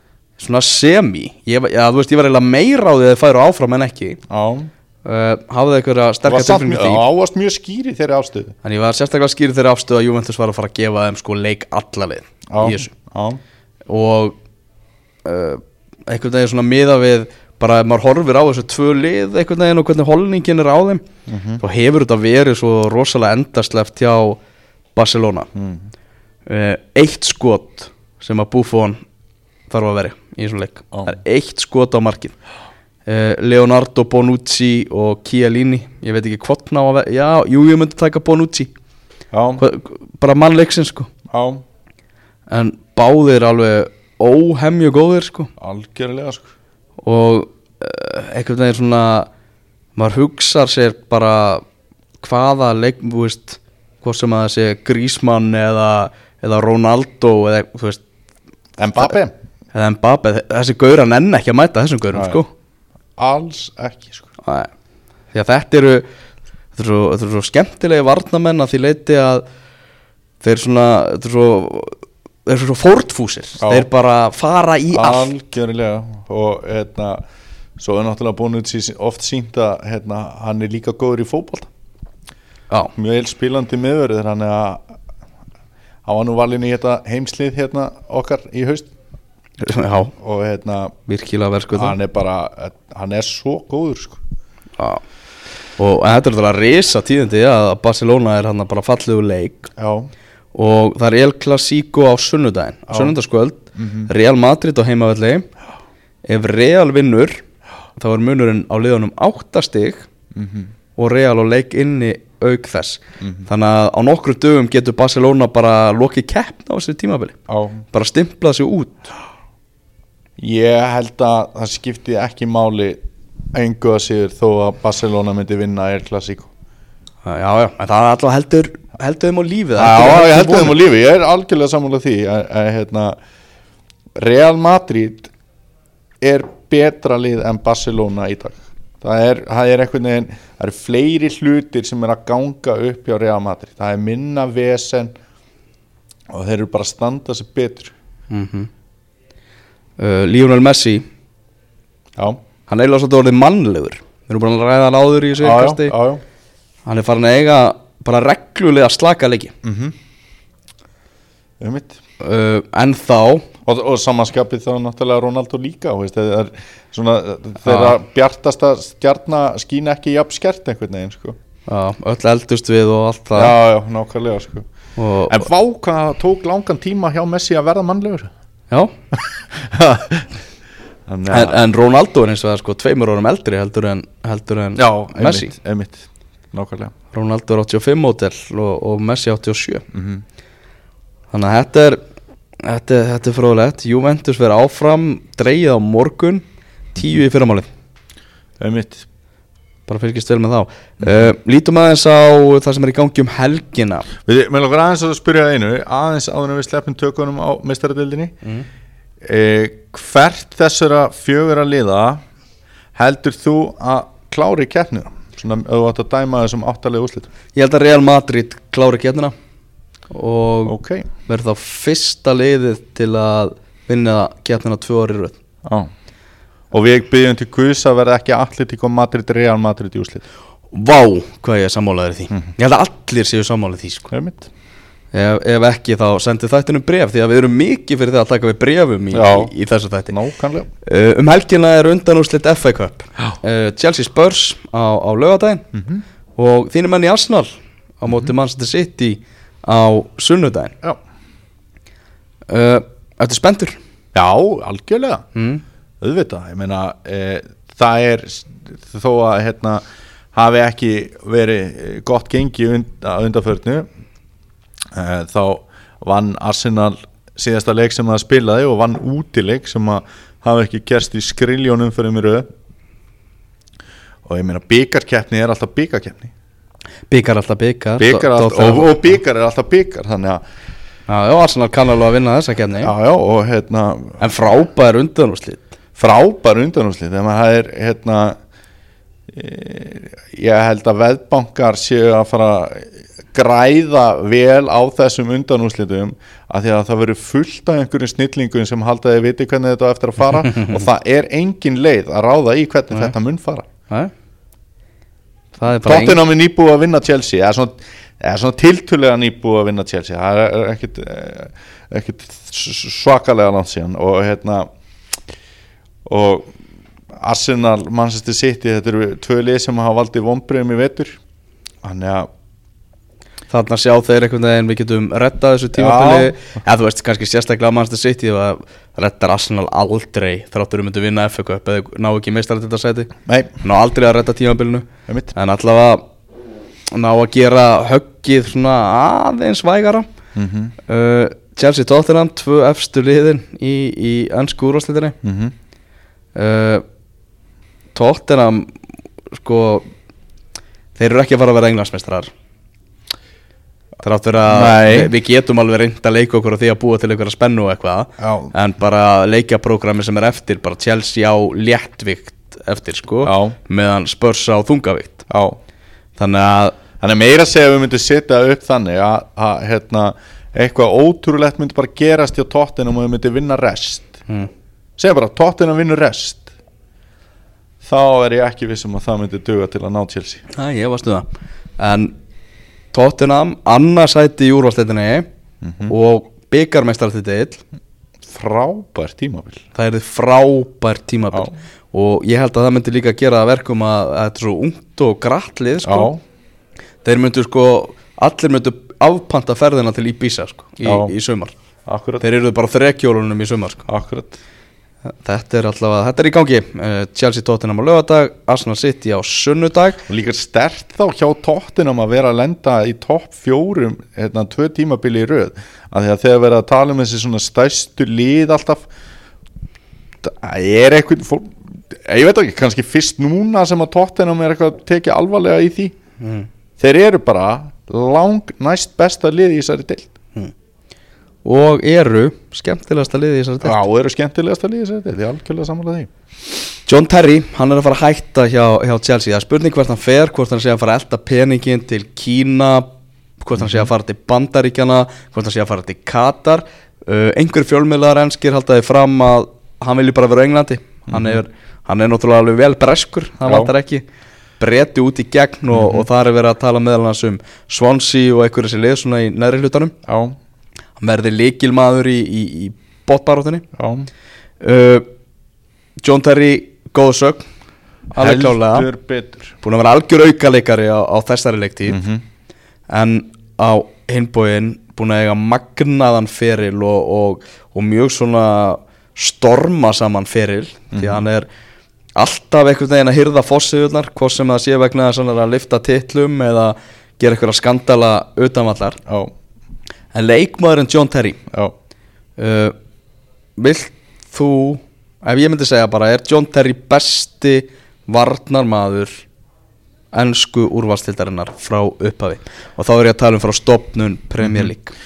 svona semi. Ég, þú veist, ég var eiginlega meira á því að þeir færu áfram en ekki. Já, uh, hafði eitthvað Það sterkar var samt tilfinning mjög, í því ávast mjög skýri þeirri ástöðu en ég var sérstaklega skýrið þeirra afstöð að Juventus var að fara að gefa þeim sko leik allalið í þessu. já, og uh, einhvern veginn svona miða við bara ef maður horfir á þessu tvö lið einhvern veginn og hvernig holningin er á þeim Mhm. þá hefur þetta verið svo rosalega endasleft hjá Barcelona. Mm. uh, eitt skot sem að Buffon þarf að vera í þessum leik. Já. það er eitt skot á markið Leonardo Bonucci og Chiellini. Ég veit ekki hvort ná að vera já, jú, ég myndi taka Bonucci. Já, bara mannleiksinn sko. Já, en báðir alveg óhemju góðir sko. Algjörlega sko. og uh, einhvern veginn svona maður hugsar sér bara hvaða leik, þú veist hvort sem að það sé Grísmann eða, eða Ronaldo eða, þú veist, Mbappe, eða Mbappe þessi gaurar nenn ekki að mæta þessum gaurum sko alls ekki sko. Því að þetta eru þetta eru svo, þetta eru svo skemmtilegi varnamenn að því leiti að þeir svona þetta eru svo, þeir eru svo fórtfúsir Já. þeir bara fara í allt. Algjörlega. Og hérna svo er náttúrulega búin út oft sínt að hérna, hann er líka góður í fótbolta. Já, mjög vel spilandi miðverður hann er að hann var nú valin í þetta heimslið hérna okkar í haust já, og hérna virkilega verðsku hann er bara hann er svo góður sko. Já. Og þetta er þetta að risa tíðindi að Barcelona er hann bara fallegu leik. Já, og það er El Clasico á sunnudaginn. Já. sunnudagskvöld, Mhm. Real Madrid á heimavelli. Ef Real vinnur þá er munurinn á liðunum 8 stig mm og Real á leik inni auk þess. Mhm. þannig að á nokkru dögum getur Barcelona bara lokið keppna á þessu tímabili. Já. Bara stimplað sér út ég held að það skipti ekki máli engu að sigur þó að Barcelona myndi vinna er klassíku Já, já, en það er alltaf heldur heldur þeim á lífið Já, ég held að þeim á lífi, ég er algjörlega sammála því að, að hérna, Real Madrid er betra lið en Barcelona í dag. Það er, það er einhvern veginn það eru fleiri hlutir sem er að ganga upp hjá Real Madrid, það er minna vesen og þeir eru bara að standa sig betur. Mm uh, Lionel Messi. Já, hann er eiginlega svolítið orðið mannlegur. Við erum búin að ræða hann áður í þessu já, kasti já, hann er farin að eiga bara reglulega slaka leiki. Mm -hmm. uh, en þá og, og samanskapið þá náttúrulega Ronaldo líka veist, er svona þeirra bjartasta stjarna skín ekki jafn skert einhvern veginn sko. öll eldust við og allt það. Já, já, nákvæmlega sko. og, En vá hvað tók langan tíma hjá Messi að verða mannlegur já, Þannig en, en Ronaldo er eins og það sko tveimur árum eldri heldur en, heldur en Já, Messi. einmitt, einmitt Nákvæmlega. Ronaldo er 85 mótel og, og Messi 87 mm þannig að þetta er þetta, er- þetta er fróðlegt. Juventus verður áfram dreigið á morgun tíu í fyrramálið. Einmitt bara fylgist vel með þá. Uh, lítum aðeins á það sem er í gangi um helgina. Við með langar aðeins að spyrja einu Aðeins áður en við sleppum tökunum á meistaradildinni mm. eh, Hvert þessara fjögur að liða Heldur þú að klári keppnina? Svona ef þú átt að dæma þessum áttalega úrslit. Ég held að Real Madrid klári kérnina og Ok. verður þá fyrsta liðið til að vinna kérnina tvö röð. Já Og við byggjum til Guðs að verða ekki Atletico Madrid, Real Madrid í úrslit. Vá, hvað ég er sammálaður því. Ég held að allir séu sammálaður því sko. Ef, ef ekki þá sendi þættinu bref Því að við erum mikið fyrir það að taka við brefum í, í, í þessu þætti. Nákvæmlega. Uh, Um helgina er undanúrslit FA Cup. Uh, Chelsea Spurs á, á laugardaginn. Mhm. Og þínir menn í Arsenal á móti Manchester City á sunnudaginn. Já. Uh, Þetta er spendur Já, algjörlega. Mm. Auðvitað, ég meina e, það er þó að hérna hafi ekki verið eh, gott gengi und, að undanförnu e, þá vann Arsenal síðasta leik sem það spilaði og vann útileik sem að hafi ekki gerst í skriljónum fyrir mér og ég meina byggarkeppni er alltaf byggarkeppni Byggar alltaf byggar og, og byggar er alltaf byggar þannig að Já, já, Arsenal kann alveg að vinna þessa kefni já, já, og hérna En frábær undanúrslit frábær undanúslit þegar maður er hérna e, ég held að veðbankar séu að fara græða vel á þessum undanúslitum að því að það verður fullt af einhverjum snillingum sem halda að viti hvernig þetta eftir að fara og það er engin leið að ráða í hvernig þetta mun fara. Nei. Það er bara ein, Tottenham er nýbúið að vinna Chelsea eða svona, svona tiltulega nýbúið að vinna Chelsea. Það er ekkit, eh, ekkit svakalega langt síðan og hérna og Arsenal, Manchester City þetta eru tvö lið sem hafa valdið vonbreyðum í vetur. Þannig að þarna sjá þeir einhvern veginn við getum rettað þessu tímabili. Eða þú veist kannski sérstaklega Manchester City og rettar Arsenal aldrei þráttur um myndu vinna FA Cup eða ná ekki meistar þetta seti nei, ná aldrei að retta tímabilinu. Einmitt. En allavega ná að gera höggið svona aðeins vægara. Mm -hmm. uh, Chelsea Tottenham, tvö efstu liðin í, í ennsku úrvarslitinni Mm uh, Tottenham sko þeir eru ekki að fara að vera englandsmeistarar þráttur að Nei. við, getum alveg reynd að leika okkur á því að búa til einhverja spennu og eitthvað Já. en bara leikjaprógrami sem er eftir bara Chelsea á léttvikt eftir sko Já. meðan Spurs á þungavikt Já þannig að Þannig að meira að segja að við myndum setja upp þannig að, að hérna, eitthvað ótrúlegt myndi bara gerast hjá Tottenham og við myndum vinna rest mm, segja bara Tottenham vinnur rest þá er ég ekki vissum að það myndi duga til að ná Chelsea Æ, ég var stuða En Tottenham, annarsæti í úrvarsleitinni Mhm. og byggarmeistaratitil frábær tímabil það er þið frábær tímabil Já. og ég held að það myndi líka gera það verkum að, að þetta er svo ungt og grattlið sko. Þeir myndu sko allir myndu afpanta ferðina til Ibiza sko, í, í sumar akkurat, þeir eru bara þrekjólunum í sumar sko. akkurat. Þetta er allavega, þetta er í gangi. Uh, Chelsea Tottenham á lögadag Arsenal City á sunnudag. Líka stert þá hjá Tottenham að vera að lenda í topp fjórum hérna, tvö tímabili í röð. Að því að þegar verið að tala um þessi svona stærstu lið alltaf það er eitthvað fólk, ég veit ekki, kannski fyrst núna sem að Tottenham er eitthvað að tekja alvarlega í því. Mm. þeir eru bara lang næst besta lið í þessari deild og eru skemmtilegasta liði í þessari deild. Já, eru skemmtilegasta lið í þessari deild, ég er algjörlega samanlega því. John Terry, hann er að fara að hætta hjá, hjá Chelsea. Það er spurning hvert hann fer, hvort hann sé að fara að elda peningin til Kína hvort hann sé að fara til Bandaríkjana hvort hann sé að fara til Katar. Uh, einhver fjölmiðlar enskir haldaði fram að hann vilji bara vera á Englandi. Hann, er, hann er náttúrulega alveg vel breskur það vantar ekki. Bretti út í gegn og, og það er verið að tala meðal hans um Swansea og einhverju sem lið hann verði líkilmaður í, í, í botbaróttinni já. Uh, John Terry góð klálega Heldur betur. Búin að vera algjör aukaleikari á, á þessari leiktíð. Mhm. en á hinbóin búin að eiga magnaðan feril og, og, og mjög svona storma saman feril því að hann er alltaf einhvern veginn að hyrða fossiðurnar hvort sem það sé vegna að að lifta titlum eða gera eitthvað skandala utanvallar Já, en leikmaðurinn John Terry. Já. Uh, Vilt þú Ef ég myndi segja bara Er John Terry besti varnarmaður Ensku úrvalstildarinnar Frá upphafi? Og þá er ég að tala um frá stopnun Premier League.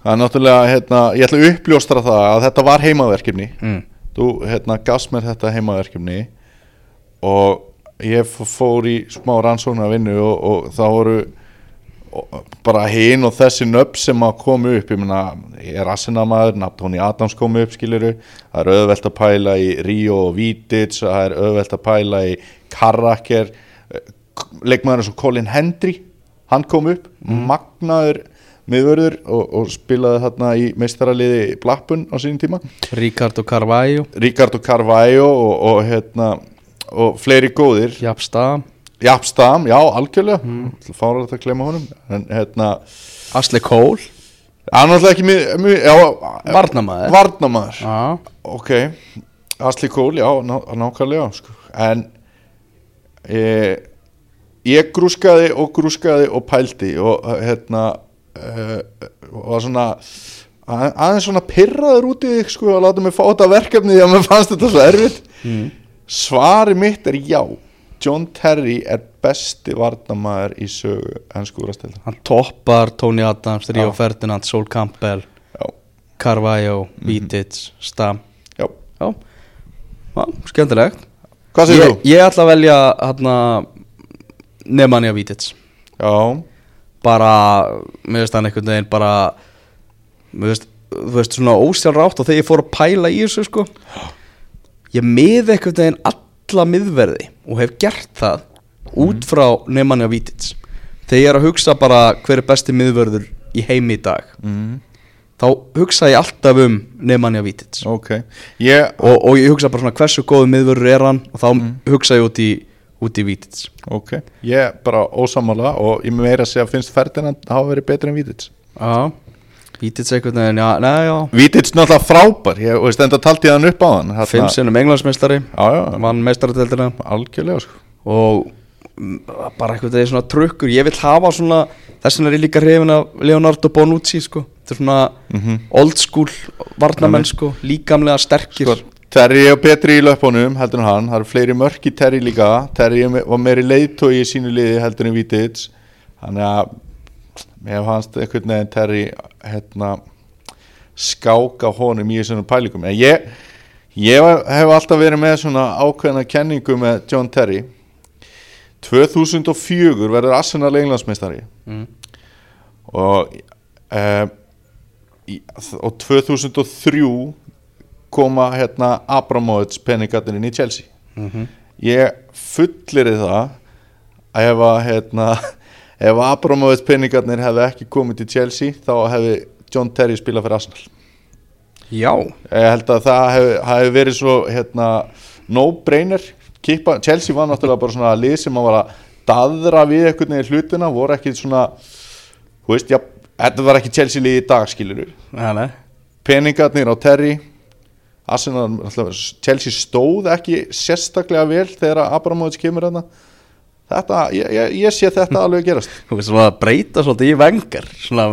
Það er náttúrulega, hérna, ég ætla að uppljóstra það að þetta var heimaverkefni. Mm. Þú, hérna, gafst mér þetta heimaverkefni og ég fór í smá rannsóknar vinnu og, og það voru bara hinn og þessi nöfn sem að koma upp ég meina, ég er Arsenal-maður Tony Adams kom upp, skiliru það er auðvelt að pæla í Rio og Vidic það er auðvelt að pæla í Karraker leikmaður eins og Colin Hendry hann kom upp, magnaður miðvörður og, og spilaði þarna í meistaraliði Blackburn á sínum tíma. Ricardo Carvalho. Ricardo Carvalho og, og, hérna, og fleiri góðir. Japsta Japstam, já, algjörlega mm. fárar þetta að glemma honum en hérna, Asli Cole hann er alltaf ekki mjög, já, Varnarmaður. Varnarmaður, Já ok Asli Cole, já, ná, nákvæmlega sko. en ég, ég grúskaði og grúskaði og pældi og hérna uh, var svona að- aðeins svona pyrraður út í þig sko að láta mig fá þetta verkefni því að mér fannst þetta svo erfitt mm. Svari mitt er já John Terry er besti varnamæður í sögu ennsku úrastelda Hann toppar Tony Adams, Rio Já. Ferdinand, Sol Campbell Já, Carvalho, Vidic, Stam. Já, Já, Já skemmtilegt. Hvað segir ég, þú? ég ætla að velja hérna Nemanja Vític Já, bara, mér veist hann einhvern veginn bara mér veist, þú veist svona ósjálfrátt og þegar ég fór að pæla í þessu sko ég mið einhvern veginn alla miðverði og hef gert það út frá Nemanja Vítits þegar ég er að hugsa bara hver er besti miðvörður í heimi í dag mm. þá hugsa ég alltaf um Nemanja Vítits ok. Ég, og, og ég hugsa bara svona hversu góðu miðvörður er hann? Og þá hugsa ég út í, út í Vítits ok. Ég bara ósamála og ég meira að segja að finnst Ferdinand hafa verið betri en Vítits Já, Vítits veginn, já, neða, já. Vítits náttúrulega frábær. Ég veist enda taldi ég hann upp á hann. Fimm sinnum englandsmeistari, vann meistaradeldina algjörlega sko. Og mm, bara einhvern veginn svona trukkur. Ég vil hafa svona, þess vegna er ég líka hrifin af Leonardo Bonucci sko. Þetta er svona Mhm. old school varnamenn sko, líkamlega sterkir. Sko, Terry er betri í löpunum heldur en hann, það eru fleiri mörk í Terry líka. Er me- var meiri leiðtói í sínu liði heldur en Vítits þannig að mér fannst einhvern veginn Terry hérna skáka honum í þessum pælingum en ég, ég hef alltaf verið með svona ákveðna kenningu með John Terry. 2004 verður Arsenal englandsmeistari. Mm. og uh, í, og 2003 koma hérna Abramovits peningarnir inn í Chelsea. Mm ég fullir það að ef að hérna, ef Abramovits peningarnir hefði ekki komið til Chelsea þá hefði John Terry spilað fyrir Arsenal. Já, ég held að það hefði, hefði verið svo hérna, no-brainer. Kippa, Chelsea var náttúrulega bara svona lið sem var að daðra við einhvern veginn hlutina voru ekki svona þú veist, já, þetta var ekki Chelsea lið í dag skilur nei peningarnir á Terry Arsenal, Chelsea stóð ekki sérstaklega vel þegar Abramovich kemur hérna þetta, ég, ég, ég sé þetta alveg gerast. Þú veist svona að breyta svolítið í vengar Svona,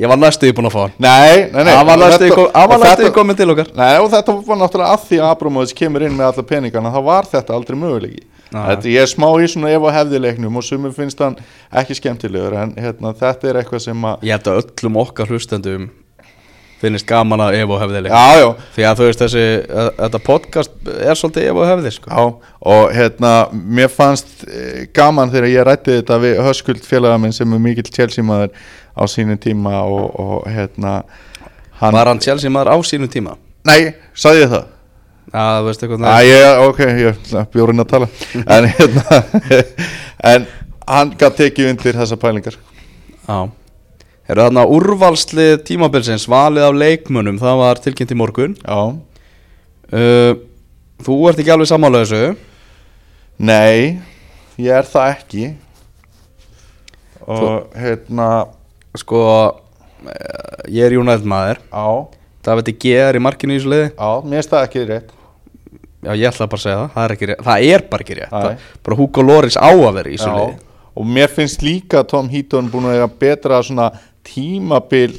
ég var næstuði búin að fá hann. Nei, nei, nei. Hann var næstuði komin til okkar. Nei, og þetta var náttúrulega að því að Abramovich kemur inn með alla peningana, þá var þetta aldrei mögulegi. Þetta, ég er smá í svona ef og hefðileiknum og sumum finnst hann ekki skemmtilegur, en hérna, þetta er eitthvað sem að, Ég held að öllum okkar hlustendum finnist gaman að ef og hefði já, Því að þú veist þessi, að, þetta podcast er svolítið ef og hefði sko. Já, og hérna, mér fannst eh, gaman þegar ég rætti þetta við Höskuld félaga minn sem er mikill Chelsea maður á sínum tíma og, og hérna, hann, Var hann Chelsea maður á sínum tíma? nei, sagði ég það? Já, þú veist eitthvað Æ, ég, ok, ég bjórinn að tala. En hérna en hann gæti tekið undir þessa pælingar Já Eru þarna úrvalslið tímabilsins valið af leikmönnum, það var tilkynnt í morgun. Já, uh, Þú ert ekki alveg sammála þessu? Nei ég er það ekki. Og hérna Sko, uh, ég er United maður. Á, David G er í markinu í þessu liði. Á, mér það ekki rétt. Já, ég ætla bara að segja það, það er, ekki rétt, það er bara ekki rétt. Það, Bara Hugo Loris á að vera í þessu Já, liði. Og mér finnst líka Tom Heaton búin að eiga betra svona tímabil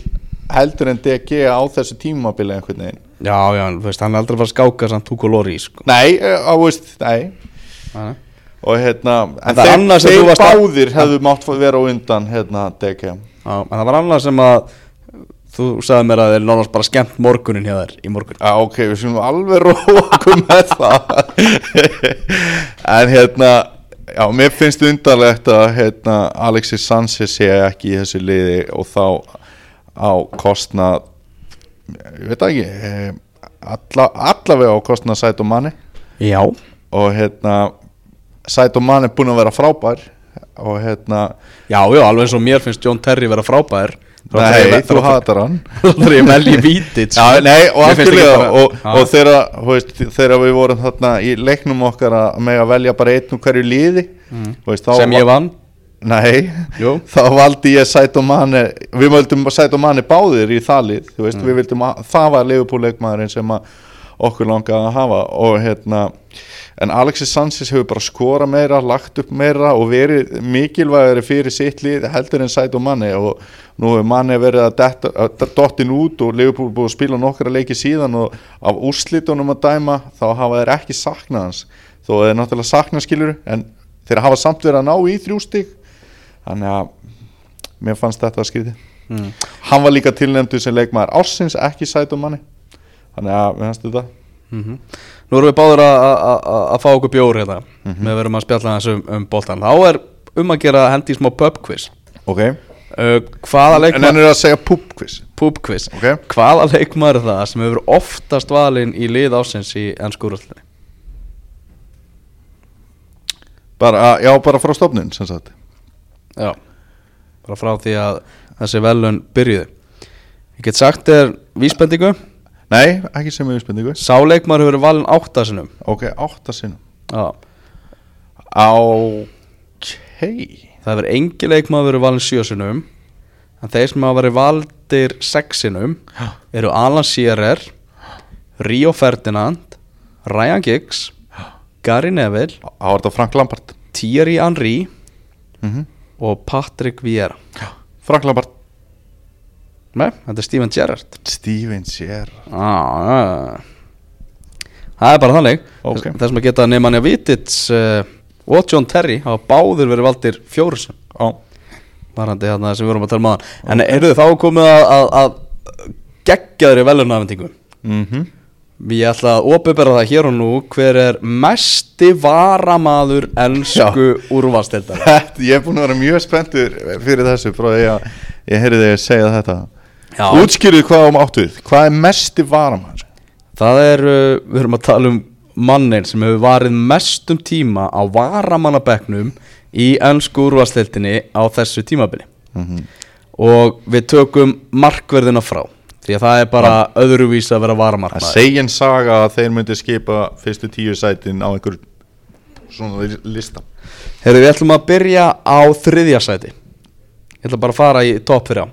heldur en DG á þessu tímabili einhvern veginn. Já, já, þú veist, hann er aldrei að fara að skáka samt Hugo Loris sko. Nei, eh, á veist, nei. Nei. og hérna, en er þeir, þeir varst að- báðir hefðu mátt vera undan hérna DG Já, en það var annað sem að Þú sagði mér að þeir nánast bara skemmt morgunin hjá þér í morgun. Já, ok, við skulum alveg róa okkur með það. En hérna Já, mér finnst undarlegt að hérna, Alexis Sanchez sé ekki í þessu liði og þá á kostnað ég veit ekki eh, alla, allavega á kostnað Saito Mane. Já. Og hérna Saito Mane er búin að vera frábær og hérna Já, já, alveg eins og mér finnst John Terry vera frábær Nei, þú hatar hann. Það er ég velji vítið Já, nei, og bara- og, og þegar, við vorum þarna í leiknum okkar að með að velja bara einn úr hverju liði þú veist, þá Mm. Sem ég vann. Nei, Jú. þá valdi ég Saito Mane. Við völdum Saito Mane báðir í það lið Þú veist, Mm. við vildum að það var leifupúleikmaðurinn sem að okkur langaði að hafa og hérna en Alexis Sanchez hefur bara skora meira lagt upp meira og verið mikilvægari fyrir sitt lið heldur en Saito Mane og nú hefur Mane verið að, dottin út og Liverpool búið að spila nokkra leiki síðan og af úrslitunum að dæma þá hafa þeir ekki saknað hans. Þó þeir náttúrulega saknað skilur en þeir hafa samt verið að ná í þrjú stig. Þannig að mér fannst þetta að skriði mm. hann var líka tilnefndu sem leikmaður ársins ekki Saito Mane þannig að við fannst þetta. Mm Nú erum við báður að- fá okkur bjór hérna. Við verum að spjalla þessu um, um boltan Þá er um að gera hendi smá pub quiz. Ok. Uh, Hvaða en hann er að segja púbquiz Pub quiz. Ok. Hvaða leikmaður er það sem hefur oftast valinn í lið ásins í ennsku úrvallinni? bara, já, bara frá stofnun sem sagt. Já, bara frá því að þessi velun byrjuði Ég get sagt þér vísbendingu Nei, ekki sem við spendingu Sáleikmar hefur verið valin áttasinum Ok, átta sinnum. Já, Ok. Það hefur engi leikmar verið valin sjösinum En þeir sem hafa verið valdir sexinum eru Alan Shearer Rio Ferdinand Ryan Giggs Gary Neville Á var þetta Frank Lampard? Thierry Henry mm og Patrick Vieira. Frank Lampard Nei, þetta er Steven Gerrard. Steven Gerrard. Ah, Það er bara þannig. Ok. Þess- að geta Nemanja Vitits uh, og John Terry hafa báðir verið valdir fjórisum Já varandi þarna sem við vorum að tala um aðan En eru þið þá komið að, að, að geggjaður í velunafendingu mm Ég ætla að opibera það hér og nú hver er mesti varamaður ensku úrvastildar ég er búin að vera mjög spenntur fyrir þessu frá því að ég heyrði þig að segja þetta Já. Útskýrðu hvað um áttuð Hvað er mesti varamæður? Það er, uh, við erum að tala um mannin sem hefur varið mestum tíma á varamannabekknum í ennsku úrvastildinni á þessu tímabili. Mhm. og við tökum markverðina frá því að það er bara öðruvís að vera Það varamarkmaður segin saga að þeir myndi skipa fyrstu tíu sætin á einhver svona li- lista. Herru, við ætlum að byrja á þriðja sæti. Ég ætla bara að fara í topp þrjá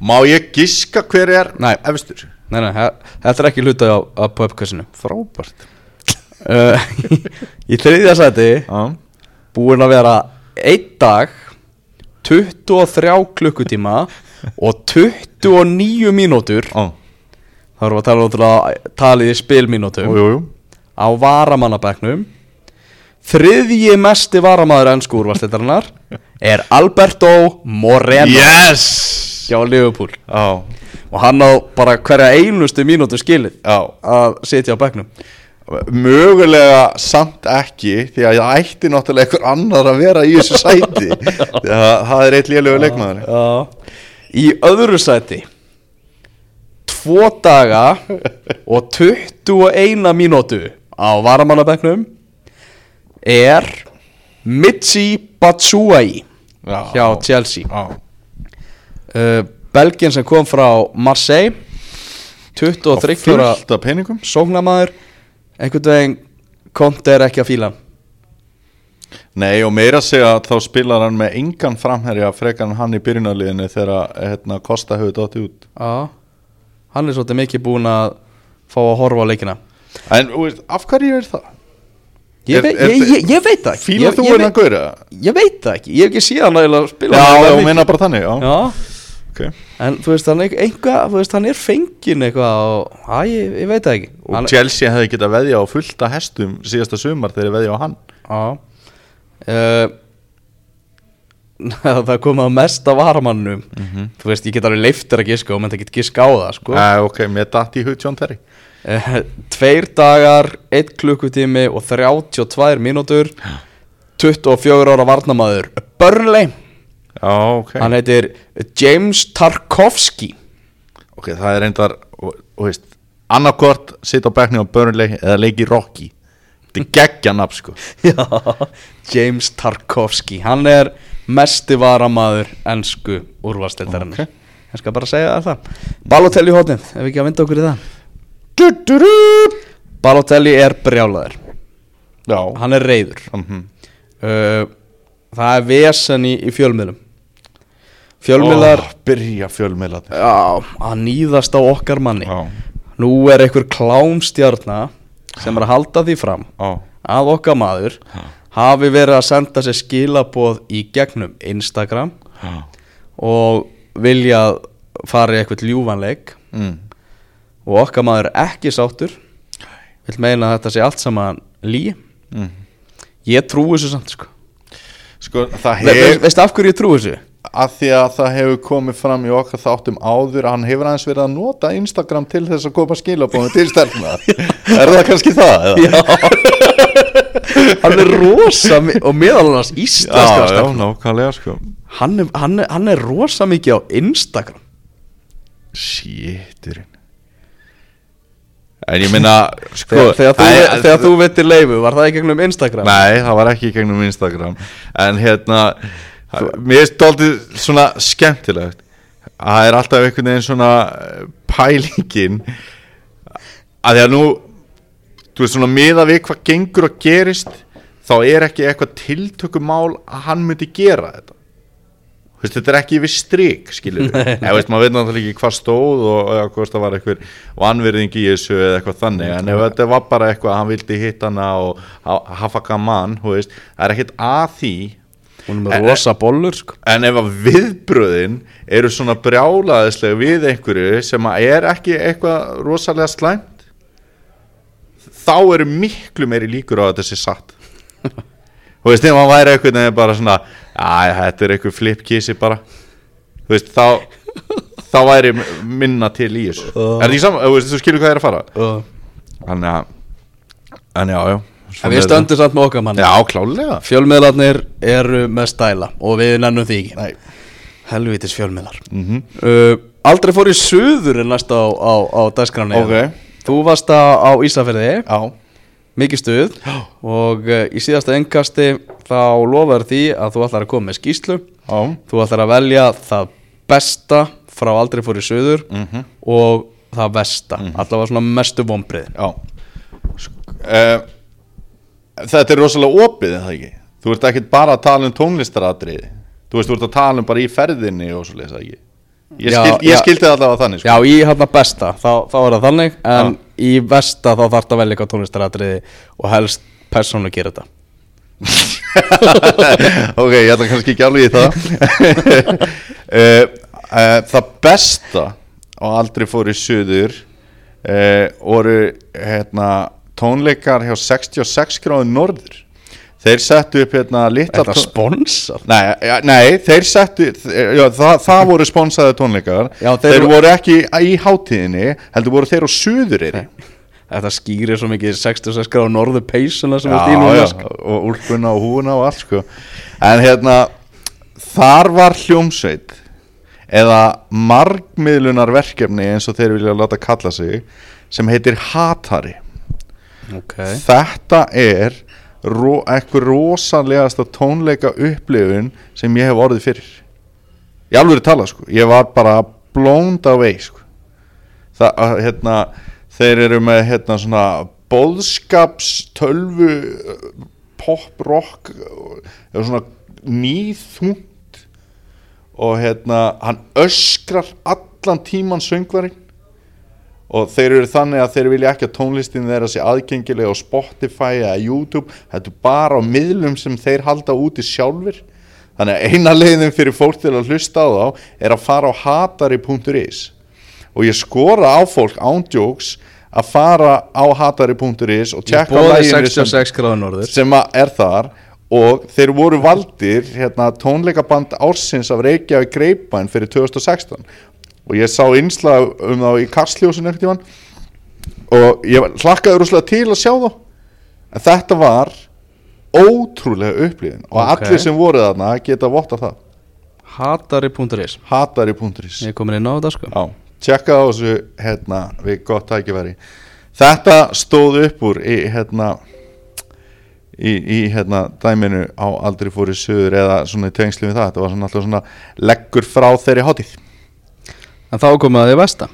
Má ég giska hver er Nei. efstur? Nei, nei, þetta er ekki hluta á, á pubquizinu. Frábært. Uh, Í þriðja sæti Já, búin að vera einn dag 23 klukkutíma og 29 mínútur. Já, þá erum við að tala ótrúlega talið í spilmínútum. Á varamannabæknum þriðji mesti varamaður ennsku úrvarsleitarinnar er Alberto Moreno. Yes hjá Liverpool. Já, og hann á bara hverja einustu mínútu skilið já. að sitja á bæknum Mögulega samt ekki Því að það ætti náttúrulega einhver annar að vera í þessu sæti. Því að það er eitt lélögu leikmaður. Já. Í öðru sæti Tvo daga Og 21 mínútu Á varamannabæknum Er Mitsi Batshuayi Já. Hjá Chelsea. Já, uh, Belgien sem kom frá Marseille 23 ára fullt af peningum sóknamaður einhvern veginn Konti er ekki að fíla. Nei og meira að segja að þá spilar hann með engan framherja frekan hann í byrjunarliðinu þegar hérna, Kosta hefur dottið út Já Hann er svolítið mikið búinn að Fá að horfa á leikina En af hverju er það? Ég, Er- veit, er- ég, ég, ég veit það ekki Fílar ég, þú ég, hennar veit- gaura? ég veit það ekki, ég hef ekki síðan að spila Já, mikið. minna bara þannig, já, Já, Okay. en þú veist, hann, einhvað, þú veist, hann er fengin eitthvað og, að, ég, ég veit það ekki. Og hann, Chelsea hefði getað veðja á fullta hestum síðasta sumar þegar veðja á hann. Uh, Það er komið að mesta varamannum Þú veist, ég get alveg leiftir að giska og menn það get giska á það, sko. Æ, ok, mér datt í hug John Terry. Uh, Tveir dagar, 1 klukkutími og 32 mínútur. 24 ára varnamaður Burnley, Já, ok. Hann heitir James Tarkovsky. Ok, það er reyndar, annarkort sitt á bekkni á Burnley eða leiki Rocky. Þetta er geggja nafn, sko. Já, James Tarkovsky. Hann er mesti varamaður ennsku úrvarstildarinn Ok. Ég skal bara segja það. Balotelli hótnið, ef við ekki að vinda okkur í það. Balotelli er brjálaður. Já. Hann er reyður Mhm. uh, Það er vesen í, í fjölmiðlum Fjölmiðlar. Ó, Byrja fjölmiðlar Já, að nýðast á okkar manni. Já, Nú er einhver klámstjarna sem er að halda því fram já, að okkar maður hafi verið að senda sér skilaboð í gegnum Instagram og vilja fara í eitthvað ljúfanleik mm. og okkar maður er ekki sáttur. Vil meina að þetta sé allt saman lí. Mm. ég trúi þessu samt sko. Sko, það Ve, ve, hefur veistu af hverju ég trúi þessu? Að því að það hefur komið fram í okkar þáttum áður að hann hefur aðeins verið að nota Instagram til þess að koma skilabóðum til stelpna Er það kannski það? Eða? Já Hann er rosa og meðal annars íslenskra já, stelpna. sko hann, hann, hann er rosa mikið á Instagram Shitturinn En ég minna sko, Þegar, þegar, þú, þegar þú veitir leifu, var það í gegnum Instagram? Nei, það var ekki í gegnum Instagram En hérna Mér er stoltið svona skemmtilegt. Að Það er alltaf einhvern veginn svona eh, pælingin. Að því að nú þú veist svona miða við hvað gengur og gerist þá er ekki eitthvað tiltökumál að hann myndi gera þetta. Þú veist, þetta er ekki við strik skilur við, eða veist, maður veit náttúrulega ekki hvað stóð og eða hvort það var eitthvað vanverðing í þessu eða eitthvað þannig. En ef þetta var bara eitthvað að hann vildi hitta hana og ha- hafa gaman, þú veist það er ekkert að því Hún er með rosa bollur, sko. en ef að viðbröðin eru svona brjálaðislega við einhverju sem að er ekki eitthvað rosalega slæmt þá eru miklu meiri líkur á að þetta sé satt. Þú veist, ef hann væri eitthvað nefnir bara svona, að þetta er eitthvað flipkísi bara. Þú veist, þá þá væri minna til í þessu. Uh. er það ekki saman, þú veist, þú skilur hvað er að fara? Og, þannig að en já, já en við stöndum samt með okkar mann. já, klálega Fjölmiðlarnir eru með stæla og við nennum því ekki. Nei. Helvítis fjölmiðlar. Mm Uh, aldrei fór í suður en næst á, á, á dagskráni. Ok. Þú varst á, Ísafirði, já, mikið stuð og uh, í síðasta engkasti þá lofaður því að þú ætlar að koma með skýslu. já Þú ætlar að velja það besta frá aldrei fór í suður mhm og það versta. Allavega svona mestu vombrið. Já eh, Þetta er rosalega opið er það ekki? Þú ert ekkert bara að tala um tónlistaratriði. Þú veist, þú ert að tala um bara í ferðinni og svo leisa ekki? Ég, Já, skil, ég já. skildi það allavega þannig sko. Já, í hérna besta, þá, þá er það þannig En í versta þá þarf það að velja eitthvað tónlistaratriði og helst persónu að gera þetta. Ok, ég ætla kannski ekki alveg í það. Uh, uh, Það besta á aldrei fór í suður uh, voru hérna, tónleikar hjá 66 gráðu norður. Þeir settu upp hérna litla Þetta tón- sponsor? Nei, nei, þeir settu já, það, það voru sponsaði tónleikar. Já, þeir, þeir- voru ekki í hátíðinni heldur voru þeir á suðureyri. Þetta skýrir svo mikið 66 gráður norðu peysuna sem já, er stílum já, og úlpuna og húuna og allt sko. En hérna þar var hljómsveit eða margmiðlunar verkefni eins og þeir vilja láta kalla sig sem heitir Hatari Ok. Þetta er ro, eitthvað rosalegasta tónleika upplifun sem ég hef orðið fyrir. Ég alveg tala sko. Ég var bara blónd away sko. Það, að, hérna, þeir eru með hérna svona boðskaps tölvu pop rock eða svona nýþungt. Og hérna hann öskrar allan tíman söngvarinn og þeir eru þannig að þeir vilja ekki að tónlistin þeirra sé aðgengilega á Spotify eða YouTube, þetta er bara á miðlum sem þeir halda úti sjálfur þannig að eina leiðin fyrir fólk til að hlusta á þá er að fara á hatari.is og ég skora á fólk ándjóks að fara á hatari.is og tjekka laginu sem, 66 gráður norður. sem er þar. Og þeir voru valdir hérna, tónleikaband ársins af Reykjavík Greipæn fyrir 2016 og ég sá innslag um þá í Karsljósin ekkert í og ég hlakkaði rúslega til að sjá þá. En þetta var ótrúlega upplýðin og Ok. allir sem voru þarna geta votta það. Hatari.is hatari.is Ég komin inn á þetta sko. Já, tjekka á þessu hérna við gott tækifæri. Þetta stóð upp úr í hérna í, í hérna dæminu á aldrei fór í söður eða svona í tengslu við það. Þetta var svona alltaf svona leggur frá þeirri hátíð En þá komið að því versta.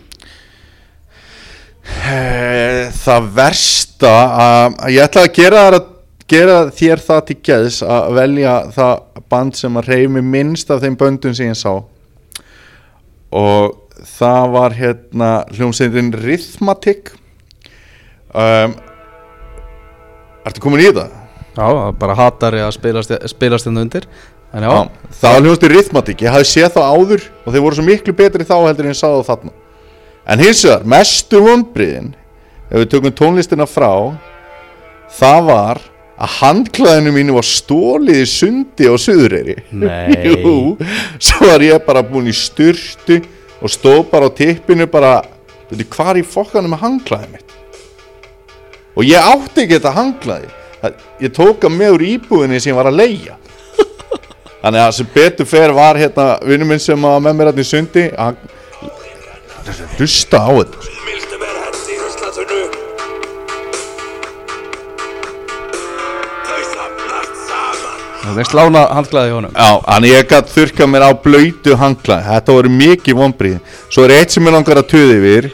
Eh, Það versta að ég ætla að gera, að gera þér það til geðs að velja það band sem að reymi minnst af þeim böndum sem ég sá. Og það var hérna hljómsveitin Rhythmatic. Um, Ertu komin í það? Já, bara hatari að spilast, spilast hérna undir það var hljómsveitin Rhythmatic ég hafði séð þá áður og þeir voru svo miklu betri þá heldur en ég sá þá þarna. En hins vegar, mestu vonbriðin ef við tökum tónlistina frá það var að handklæðinu mínu var stólið í sundi á Suðureyri. Nei. Jú, svo var ég bara búin í styrtu og stóð bara á tippinu bara, veitu hvað er í fokkanum með handklæðið mitt? Og ég átti ekki þetta handklæði. Ég tók að með úr íbúðinni sem ég var að leigja þannig að sem betur fer var hérna vinnum minn sem að með mér hérna í sundi hann hlusta á þetta. Það er slána handklaði honum. Já, þannig ég gætt þurka mér á blöytu handklaði, þetta voru mikið vonbríð svo er eitt sem ég langar að tuði yfir.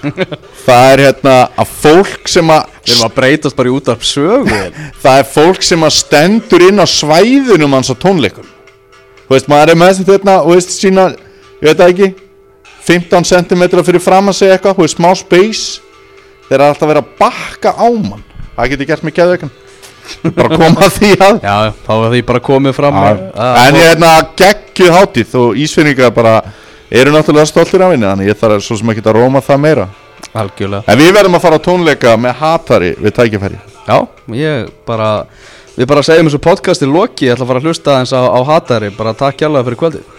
Það er hérna að fólk sem að við erum að breytast bara í útarpsögu það er fólk sem að stendur inn á svæðunum hans á tónleikum. Þú veist, maður er með þetta og veist sína, ég veit ekki 15 cm fyrir fram að segja eitthvað, þú veist, smá space. Þeir eru alltaf verið að bakka á mann. Það getur gert mig geðveikan. Bara koma að því að Já, þá er því bara komið fram. Að- að- En ég er hérna geggjuð hátíð. Og Ísfinningar bara eru náttúrulega stoltir af henni Þannig ég þarf svo sem ekki að róma það meira. Algjörlega. En við verðum að fara á tónleika með hatari við tækifæri Já, ég bara Við bara segjum þessu podcasti loki Ég ætla að fara að hlusta eins á, á hatari. Bara takk hjálpa fyrir kvöldið